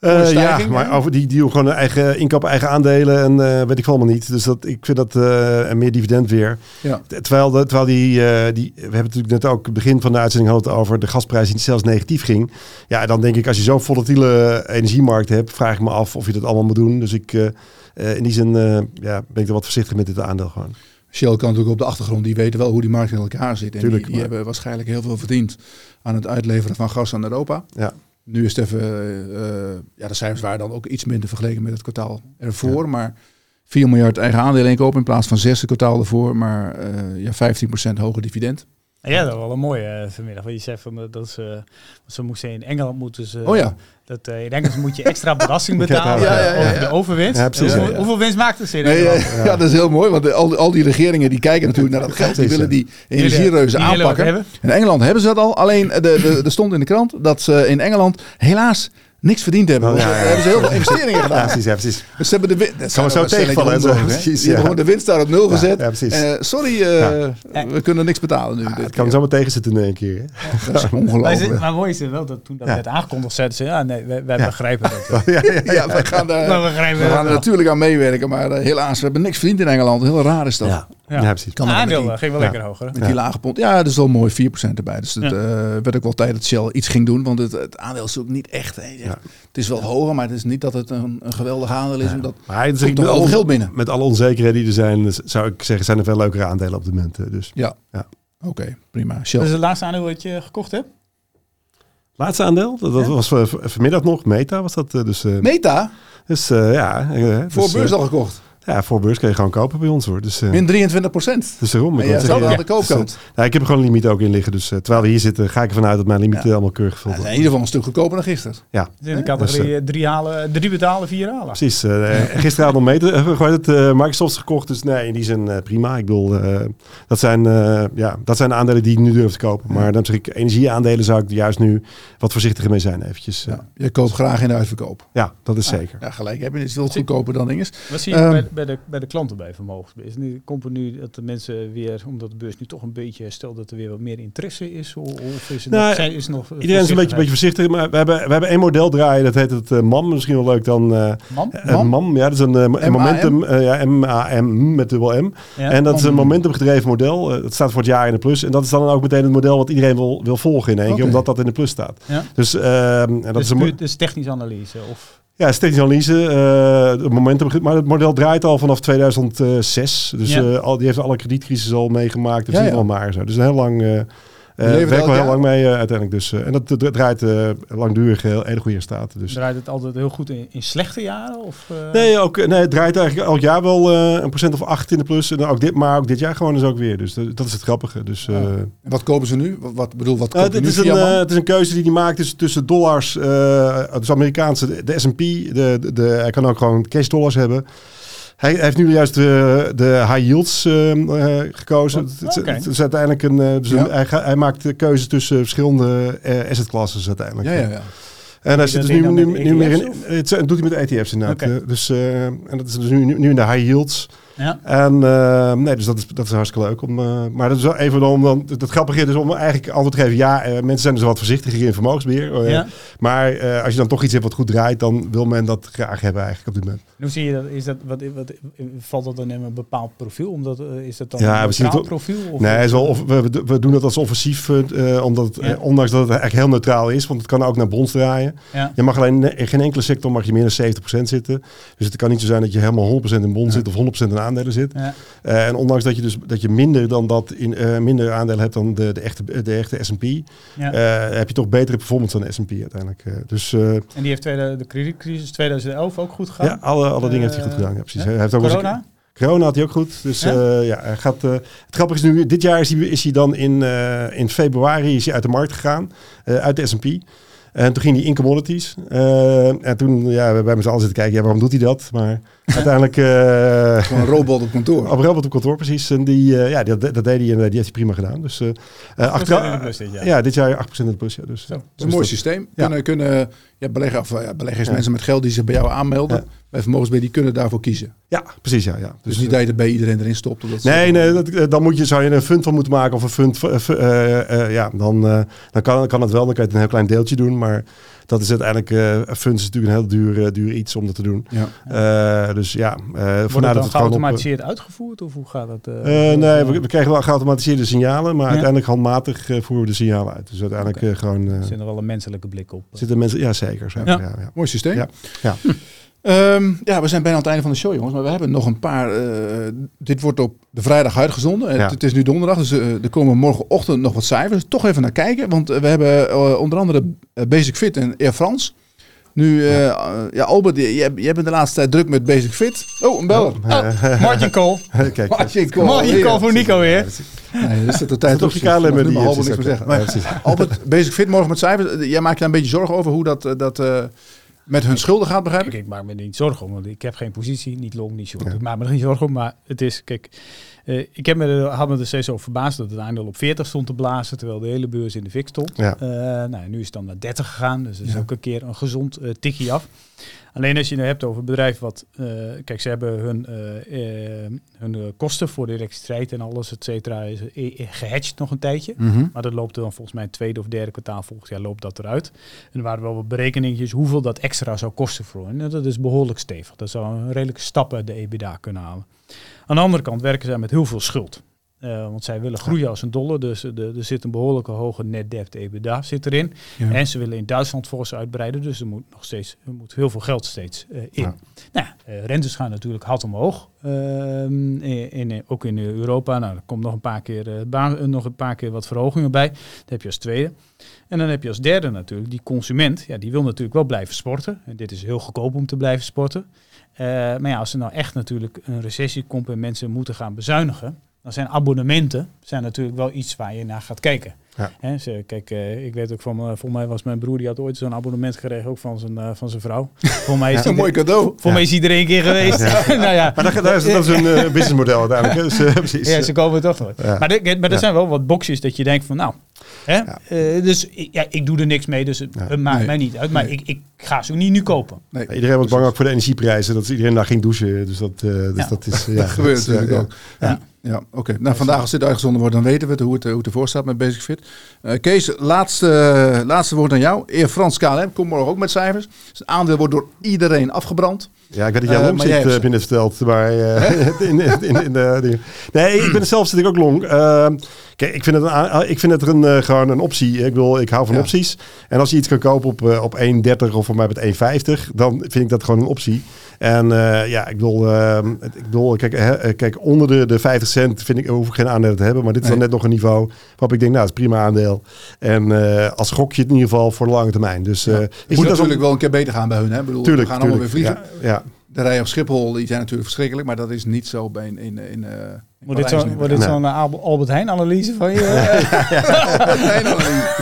Uh, ja, maar over die deal gewoon eigen inkoop, eigen aandelen en uh, weet ik allemaal niet. Dus dat, ik vind dat uh, meer dividend weer. Ja. Terwijl, de, terwijl die, die, we hebben natuurlijk net ook het begin van de uitzending gehad over de gasprijs die zelfs negatief ging. Ja, dan denk ik als je zo'n volatiele energiemarkt hebt, vraag ik me af of je dat allemaal moet doen. Dus ik, in die zin ja, ben ik er wat voorzichtig met dit aandeel gewoon. Shell kan natuurlijk op de achtergrond, die weten wel hoe die markt in elkaar zit. En Tuurlijk, die, die hebben waarschijnlijk heel veel verdiend aan het uitleveren van gas aan Europa. Ja. Nu is het even, uh, ja, de cijfers waren dan ook iets minder vergeleken met het kwartaal ervoor. Maar 4 miljard eigen aandelen inkopen in plaats van 6 kwartaal ervoor. Maar uh, ja, 15% hoger dividend. Ja, dat was wel een mooie uh, vanmiddag. Wat je zegt van dat ze, ze moesten in Engeland moeten ze. Oh ja. Dat, uh, in Engeland moet je extra belasting betalen ja, ja, ja, over de overwinst. Precies, hoeveel, hoeveel, winst maakte ze in nee, ja, dat is heel mooi. Want al, al die regeringen die kijken natuurlijk naar dat geld. Die willen die energiereuzen aanpakken. In Engeland hebben ze dat al. Alleen er stond in de krant dat ze in Engeland helaas niks verdiend hebben. Oh, ja, ja, ja. hebben ze heel veel investeringen gedaan. precies, ja, precies. Dus ze hebben de winst. Kan zo tegenvallen. Zo, precies, ja. gewoon de winst daar op nul gezet. Ja, precies. Uh, sorry, uh, we kunnen niks betalen nu. het kan zomaar tegen zitten in één keer. dat is ongelooflijk. Maar, maar mooi is het wel dat toen dat werd aangekondigd, zeiden ze ja, nee, wij, wij begrijpen dat. ja, we gaan daar, we gaan er natuurlijk aan meewerken, maar uh, helaas, we hebben niks verdiend in Engeland. Heel raar is dat. Ja, ja precies. Kan aandeel die, ging wel lekker hoger. Met die lage pond. Ja, dat is wel mooi, 4% erbij. Dus het werd ook wel tijd dat Shell iets ging doen, want het, het aandeel is ook niet echt. Het is wel hoger, maar het is niet dat het een, een geweldig aandeel is. Omdat maar het is met geld binnen. Met alle onzekerheden die er zijn, zou ik zeggen, zijn er veel leukere aandelen op de moment. Dus, ja, ja. oké, prima. Shell. Dat is het laatste aandeel wat je gekocht hebt? Laatste aandeel? Dat, dat was vanmiddag nog. Meta was dat. Dus, Meta? Dus ja. Voor dus, beurs al gekocht? Ja, voor beurs kun je gewoon kopen bij ons hoor. Dus, uh, Min 23 procent. Dus daarom. Ik, ja, aan de koopkant. Dus, ik heb er gewoon een limiet ook in liggen. Dus uh, terwijl we hier zitten, ga ik ervan uit dat mijn limiet allemaal keurig gevuld wordt. in ieder geval een stuk goedkoper dan gisteren. Ja. Dus in de categorie dus, drie, halen, drie betalen, vier halen. Precies. gisteren hadden we meter, het, Microsoft gekocht. Dus nee, in die zin prima. Ik bedoel, dat, zijn, ja, dat zijn aandelen die ik nu durf te kopen. Maar dan zeg ik, energieaandelen zou ik juist nu wat voorzichtiger mee zijn eventjes. Je koopt graag in de uitverkoop. Ja, dat is zeker. Ja, gelijk heb je. Het is veel goedkoper dan dinges. Wat zie je ehm, bij, de, bij de klanten? bij vermogensbeheer. Nu komt er nu dat de mensen weer, omdat de beurs nu toch een beetje herstelt, dat er weer wat meer interesse is? Of is het nou, nog, zijn, is nog iedereen is een beetje, beetje voorzichtig, maar we hebben, we hebben één model draaien, dat heet het uh, MAM, misschien wel leuk dan. Uh, MAM? Uh, MAM? ja, dat is een, een momentum, ja, M-A-M met dubbel M. Ja, en dat is een momentum gedreven model. dat staat voor het jaar in de plus. En dat is dan ook meteen het model wat iedereen wil, wil volgen in één okay. keer, omdat dat in de plus staat. Ja. Dus, ehm, en dat dus is een dus technische analyse? Of? Ja, technische analyse. eh het momentum, maar het model draait al vanaf 2006. Dus Ja. eh, al, die heeft alle kredietcrisis al meegemaakt. Ja, ja. wel maar zo. Dus heel lang. Eh elk wel heel jaar? lang mee eh, uiteindelijk. Dus, eh, en dat, draait eh, langdurig heel hele goede staat. Dus. Draait het altijd heel goed in, in slechte jaren? Of, eh? Nee, ook, nee, het draait eigenlijk elk jaar wel eh, een procent of acht in de plus. En ook dit, maar ook dit jaar gewoon dus ook weer. Dus dat, dat is het grappige. Dus, eh, En wat kopen ze nu? Wat, wat bedoel, wat Uh, je het, nu is een, het is een keuze die hij maakt tussen, tussen dollars, eh dus Amerikaanse, de, de S&P, de, de, de- hij kan ook gewoon cash dollars hebben. Hij, hij heeft nu juist de, de high yields ehm, eh, gekozen. Wat? Het, het- Oké. het is uiteindelijk een, eh, dus Ja. een- hij, ga- hij maakt de keuzes tussen verschillende eh asset classes uiteindelijk. ja, ja, ja. En hij zit dus nu, nu, nu meer in, ETF's of? het doet hij met ETF's inderdaad. Oké. Eh, Dus, eh, en dat is dus nu, nu nu in de high yields. Ja. En eh, nee, dus dat is, dat is hartstikke leuk. Om, eh, maar dat is wel even om dan. Het grappige is dus om eigenlijk antwoord te geven. Ja, eh, mensen zijn dus wat voorzichtiger in vermogensbeheer. eh, Ja. Maar eh, als je dan toch iets hebt wat goed draait, dan wil men dat graag hebben eigenlijk op dit moment. Hoe zie je dat? Is dat wat, wat, valt dat dan in een bepaald profiel? Omdat, is dat dan Ja, een neutraal profiel? Of nee, is wel, of, we, we- doen dat als offensief, omdat, Ja. ondanks dat het eigenlijk heel neutraal is. Want het kan ook naar bonds draaien. Ja. Je mag alleen in geen enkele sector mag je meer dan 70% zitten. Dus het kan niet zo zijn dat je helemaal 100% in bonds zit of 100% in aandelen zit. Ja. Eh, en ondanks dat je dus dat je minder dan dat in eh, minder aandelen hebt dan de, de echte de echte S&P, Ja. eh, heb je toch betere performance dan de S&P uiteindelijk. Dus En die heeft tweede, de kredietcrisis 2011 ook goed gegaan? ja, alle, alle dingen heeft hij goed gedaan. Ja, precies. Hij heeft ook wel eens- Corona? corona had hij ook goed. Dus Ja? ja, ja hij gaat. eh, het grappige is nu, dit jaar is hij, is hij dan in, in februari is hij uit de markt gegaan, uit de S&P. En toen ging hij in commodities. En toen, ja, we hebben bij allen zitten kijken, ja, waarom doet hij dat? Maar uiteindelijk... eh, Gewoon een robot op kantoor. Op Robert op kantoor, precies. En die, eh, ja, dat, dat deed hij en eh, die heeft hij prima gedaan. Dus uh, in de plus dit jaar. ja, dit jaar 8% in de plus. Ja, dus, Zo. Dat is een mooi systeem. Ja. Kunnen, kunnen ja, beleggen, of, ja, beleggers, Ja. mensen met geld die zich bij jou aanmelden, Ja. bij vermogensbeheer, die kunnen daarvoor kiezen. Ja, precies. Ja, ja. Dus, niet dat je er bij iedereen erin stopt. Of dat Nee, nee dat, dan moet je, zou je een fund van moeten maken of een fund. eh, eh, eh, ja, dan, eh, dan kan, kan het wel. Dan kan je het een heel klein deeltje doen. Maar dat is uiteindelijk. eh een fund is natuurlijk een heel duur, eh, duur iets om dat te doen. Ja. Eh, dus ja, Wordt het dan dat het op. geautomatiseerd uitgevoerd? Of hoe gaat dat? nee, we, we krijgen wel geautomatiseerde signalen, maar uiteindelijk handmatig voeren we de signalen uit. Dus uiteindelijk eh, gewoon. zit er wel een menselijke blik op. zitten mensen. Ja, zeker. Ja. ja. Ja, Mooi systeem. Ja. Ja. Ehm, ja, we zijn bijna aan het einde van de show, jongens. Maar we hebben nog een paar. eh, dit wordt op de vrijdag uitgezonden. Ja. Het, het is nu donderdag, dus eh, er komen morgenochtend nog wat cijfers. Toch even naar kijken, want eh, we hebben eh, onder andere eh, Basic Fit en Air France. Nu, eh, ja, Albert, jij, jij bent de laatste tijd druk met Basic Fit. Oh, een beller. Oh, Martin Cole. Kijk, Martin Kool. Martin Cole voor Nico weer. Nee, dus de tijd op je KLM met die Albert is niks meer zeggen. Maar, Ja. Albert, Basic Fit morgen met cijfers. Jij maakt je daar een beetje zorgen over hoe dat, eh, dat eh, met hun schulden gaat, begrijp ik? Kijk, ik maak me er niet zorgen om, want ik heb geen positie, niet long, niet short. Ik maak me er geen zorgen om, maar het is, kijk, eh, ik heb me er, had me er steeds over verbaasd dat het aandeel op 40 stond te blazen, terwijl de hele beurs in de fik stond. Ja. Eh, nou, nu is het dan naar 30 gegaan, dus dat is Ja. ook een keer een gezond eh, tikje af. Alleen als je het hebt over een bedrijf wat, eh, kijk, ze hebben hun, eh, eh, hun kosten voor de elektriciteit en alles, et cetera, is eh, gehedged nog een tijdje. Mhm. Maar dat loopt dan volgens mij het tweede of derde kwartaal volgend jaar loopt dat eruit. En er waren wel wat berekeningetjes hoeveel dat extra zou kosten voor hen. En dat is behoorlijk stevig. Dat zou een redelijke stappen de EBITDA kunnen halen. Aan de andere kant werken zij met heel veel schuld. Eh, want zij willen groeien als een dollar. Dus de- er zit een behoorlijke hoge net debt EBITDA zit erin. Ja. En ze willen in Duitsland fors uitbreiden. Dus er moet nog steeds er moet heel veel geld steeds eh, in. Ja. Nou, eh, rentes gaan natuurlijk hard omhoog. Ehm, in, in- ook in Europa. Nou, er komt nog een paar keer, baan- nog een paar keer wat verhogingen bij. Dat heb je als tweede. En dan heb je als derde natuurlijk die consument. Ja, die wil natuurlijk wel blijven sporten. En dit is heel goedkoop om te blijven sporten. Maar ja, als er nou echt natuurlijk een recessie komt en mensen moeten gaan bezuinigen, dan zijn abonnementen zijn natuurlijk wel iets waar je naar gaat kijken. Ja. Hè, ze, kijk, eh, ik weet ook van, me- voor mij was mijn broer, die had ooit zo'n abonnement gekregen, ook van zijn, eh, van zijn vrouw. Voor mij is, Dat is een mooi cadeau. voor mij is iedereen een keer geweest. nou ja, Maar dat, dat, is, dat is een eh, businessmodel uiteindelijk. hè. Dus, eh, precies. ja, ze komen het toch nooit. Ja. Maar, de- maar er Ja. zijn wel wat boxjes dat je denkt van nou, hè, Ja. eh, dus ik- ja, ik doe er niks mee, dus het, Ja. maakt Nee. mij niet uit. Maar Nee. ik, ik ga ze ook niet nu kopen. Nee. Ja, Iedereen was bang ook voor de energieprijzen. Dat iedereen daar ging douchen. Dus dat, eh, dus Ja. dat is... Ja, Dat gebeurt natuurlijk ja, ook. Ja, ja oké. Nou, vandaag als dit uitgezonden wordt, dan weten we het, hoe, het, hoe het ervoor staat met Basic Fit. Eh, Kees, laatste, laatste woord aan jou. Eer Frans KLM, komt morgen ook met cijfers. Het aandeel wordt door iedereen afgebrand. Ja, ik weet dat jij Eh, long maar zit, jij hebt heb je net verteld. Maar, eh, in, in, in, in de, nee, ik ben zelf zit ik ook long. Ehm, kijk, ik vind het, een, ik vind het een, eh, gewoon een optie. Ik, wil, ik hou van Ja. opties. En als je iets kan kopen op, eh, op 1,30 of voor mij met 1,50, dan vind ik dat gewoon een optie. En eh, ja, ik bedoel, uh, ik bedoel kijk, hè, eh, kijk, onder de, de 50 cent vind ik, hoef ik geen aandelen te hebben. Maar dit is Nee. dan net nog een niveau waarop ik denk, nou, dat is prima aandeel. En uh, als gokje in ieder geval voor de lange termijn. Dus ja. ik moet natuurlijk wel een keer beter gaan bij hun. Hè? Ik bedoel, tuurlijk, we gaan allemaal weer vliegen. Ja. De rijen op Schiphol die zijn natuurlijk verschrikkelijk, maar dat is niet zo bij in, in, in, uh, Wordt dit zo'n zo uh, Albert Heijn analyse van je?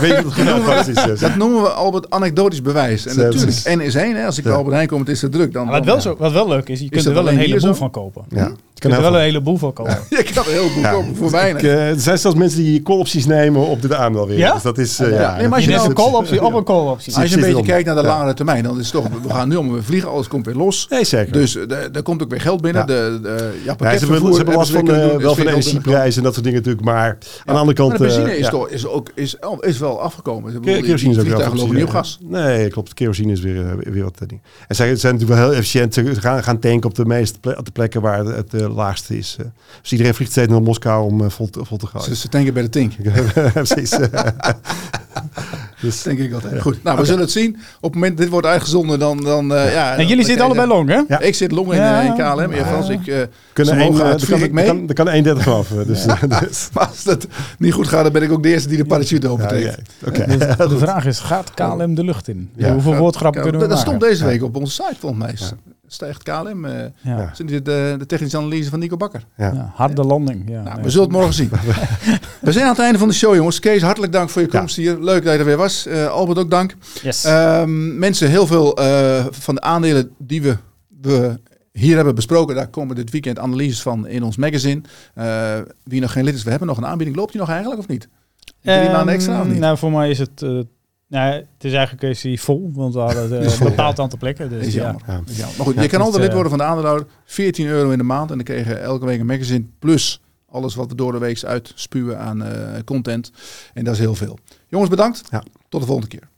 Weet je wat het? Is, dat noemen we Albert anekdotisch bewijs. En natuurlijk. N is één. Hè? Als ik bij Albert Heijn kom, het is te druk. Dan, wat, wel zo, wat wel leuk is, je kunt er wel een heleboel van kopen. Ja. Je kunt er wel een heleboel van kopen. je kan een heleboel Ja. voor weinig. Ik, uh, er zijn zelfs mensen die call-opties nemen op dit aandeel weer. Ja? Dus dat is... Uh, ja, ja, nee, maar als je nou- een call-optie op een call-optie. Als je een beetje kijkt naar de Ja. langere termijn, dan is het toch, we gaan nu allemaal weer vliegen, alles komt weer los. Nee, zeker. Dus uh, er komt ook weer geld binnen. Ja. De, de, ja, Ja, ze hebben, ze hebben last van, ze uh, wel van energieprijzen en dat soort dingen natuurlijk. Maar aan de andere kant... Maar de benzine uh, is, ja. toch, is, ook, is, is wel afgekomen. Ik Kerosine is ook wel niet op gas. Nee, klopt. Kerosine is weer, weer wat ding. En zij zijn natuurlijk wel heel efficiënt. Ze gaan, gaan tanken op de meeste ple op de plekken waar het, het laagste is. Uh, dus iedereen vliegt steeds naar Moskou om uh, vol, te, vol te gaan. Ze, ze tanken bij de Tink. Precies. dus, denk ik altijd. Goed, nou, we zullen het zien. Op het moment dat dit wordt uitgezonden, dan... dan uh, ja, en jullie zitten allebei long, hè? Ja. Ik zit long in, ja. in KLM. Ja, Frans, ik... Uh, kunnen één, gaat, er kan, ik mee. Er kan, kan 31 vanaf. Dus, ja. dus. maar als dat niet goed gaat, dan ben ik ook de eerste die de parachute opentrekt. Ja. Okay. Dus de vraag is, gaat KLM de lucht in? Ja. Hoeveel woordgrappen kunnen we Dat maken? stond deze week op onze site volgens mij. Stijgt KLM. Uh, ja. de, de, de, technische analyse van Nico Bakker. Ja. Ja, harde landing. Ja, nou, nee. We zullen het morgen zien. we zijn aan het einde van de show, jongens. Kees, hartelijk dank voor je komst hier. Leuk dat je er weer was. Uh, Albert, ook dank. Yes. Uh, mensen, heel veel uh, van de aandelen die we, we hier hebben besproken, daar komen dit weekend analyses van in ons magazine. Uh, wie nog geen lid is, we hebben nog een aanbieding. Loopt die nog eigenlijk of niet? Drie um, maanden extra of niet? Nou, voor mij is het... Uh, nou, het is eigenlijk is die vol, want we hadden uh, een bepaald aantal plekken. Dus, is jammer. Ja. Maar goed, ja, je kan altijd lid worden van de aandeelhouder. 14 euro in de maand. En dan krijg je elke week een magazine. Plus alles wat we door de week uitspuwen aan uh, content. En dat is heel veel. Jongens, bedankt. Ja. Tot de volgende keer.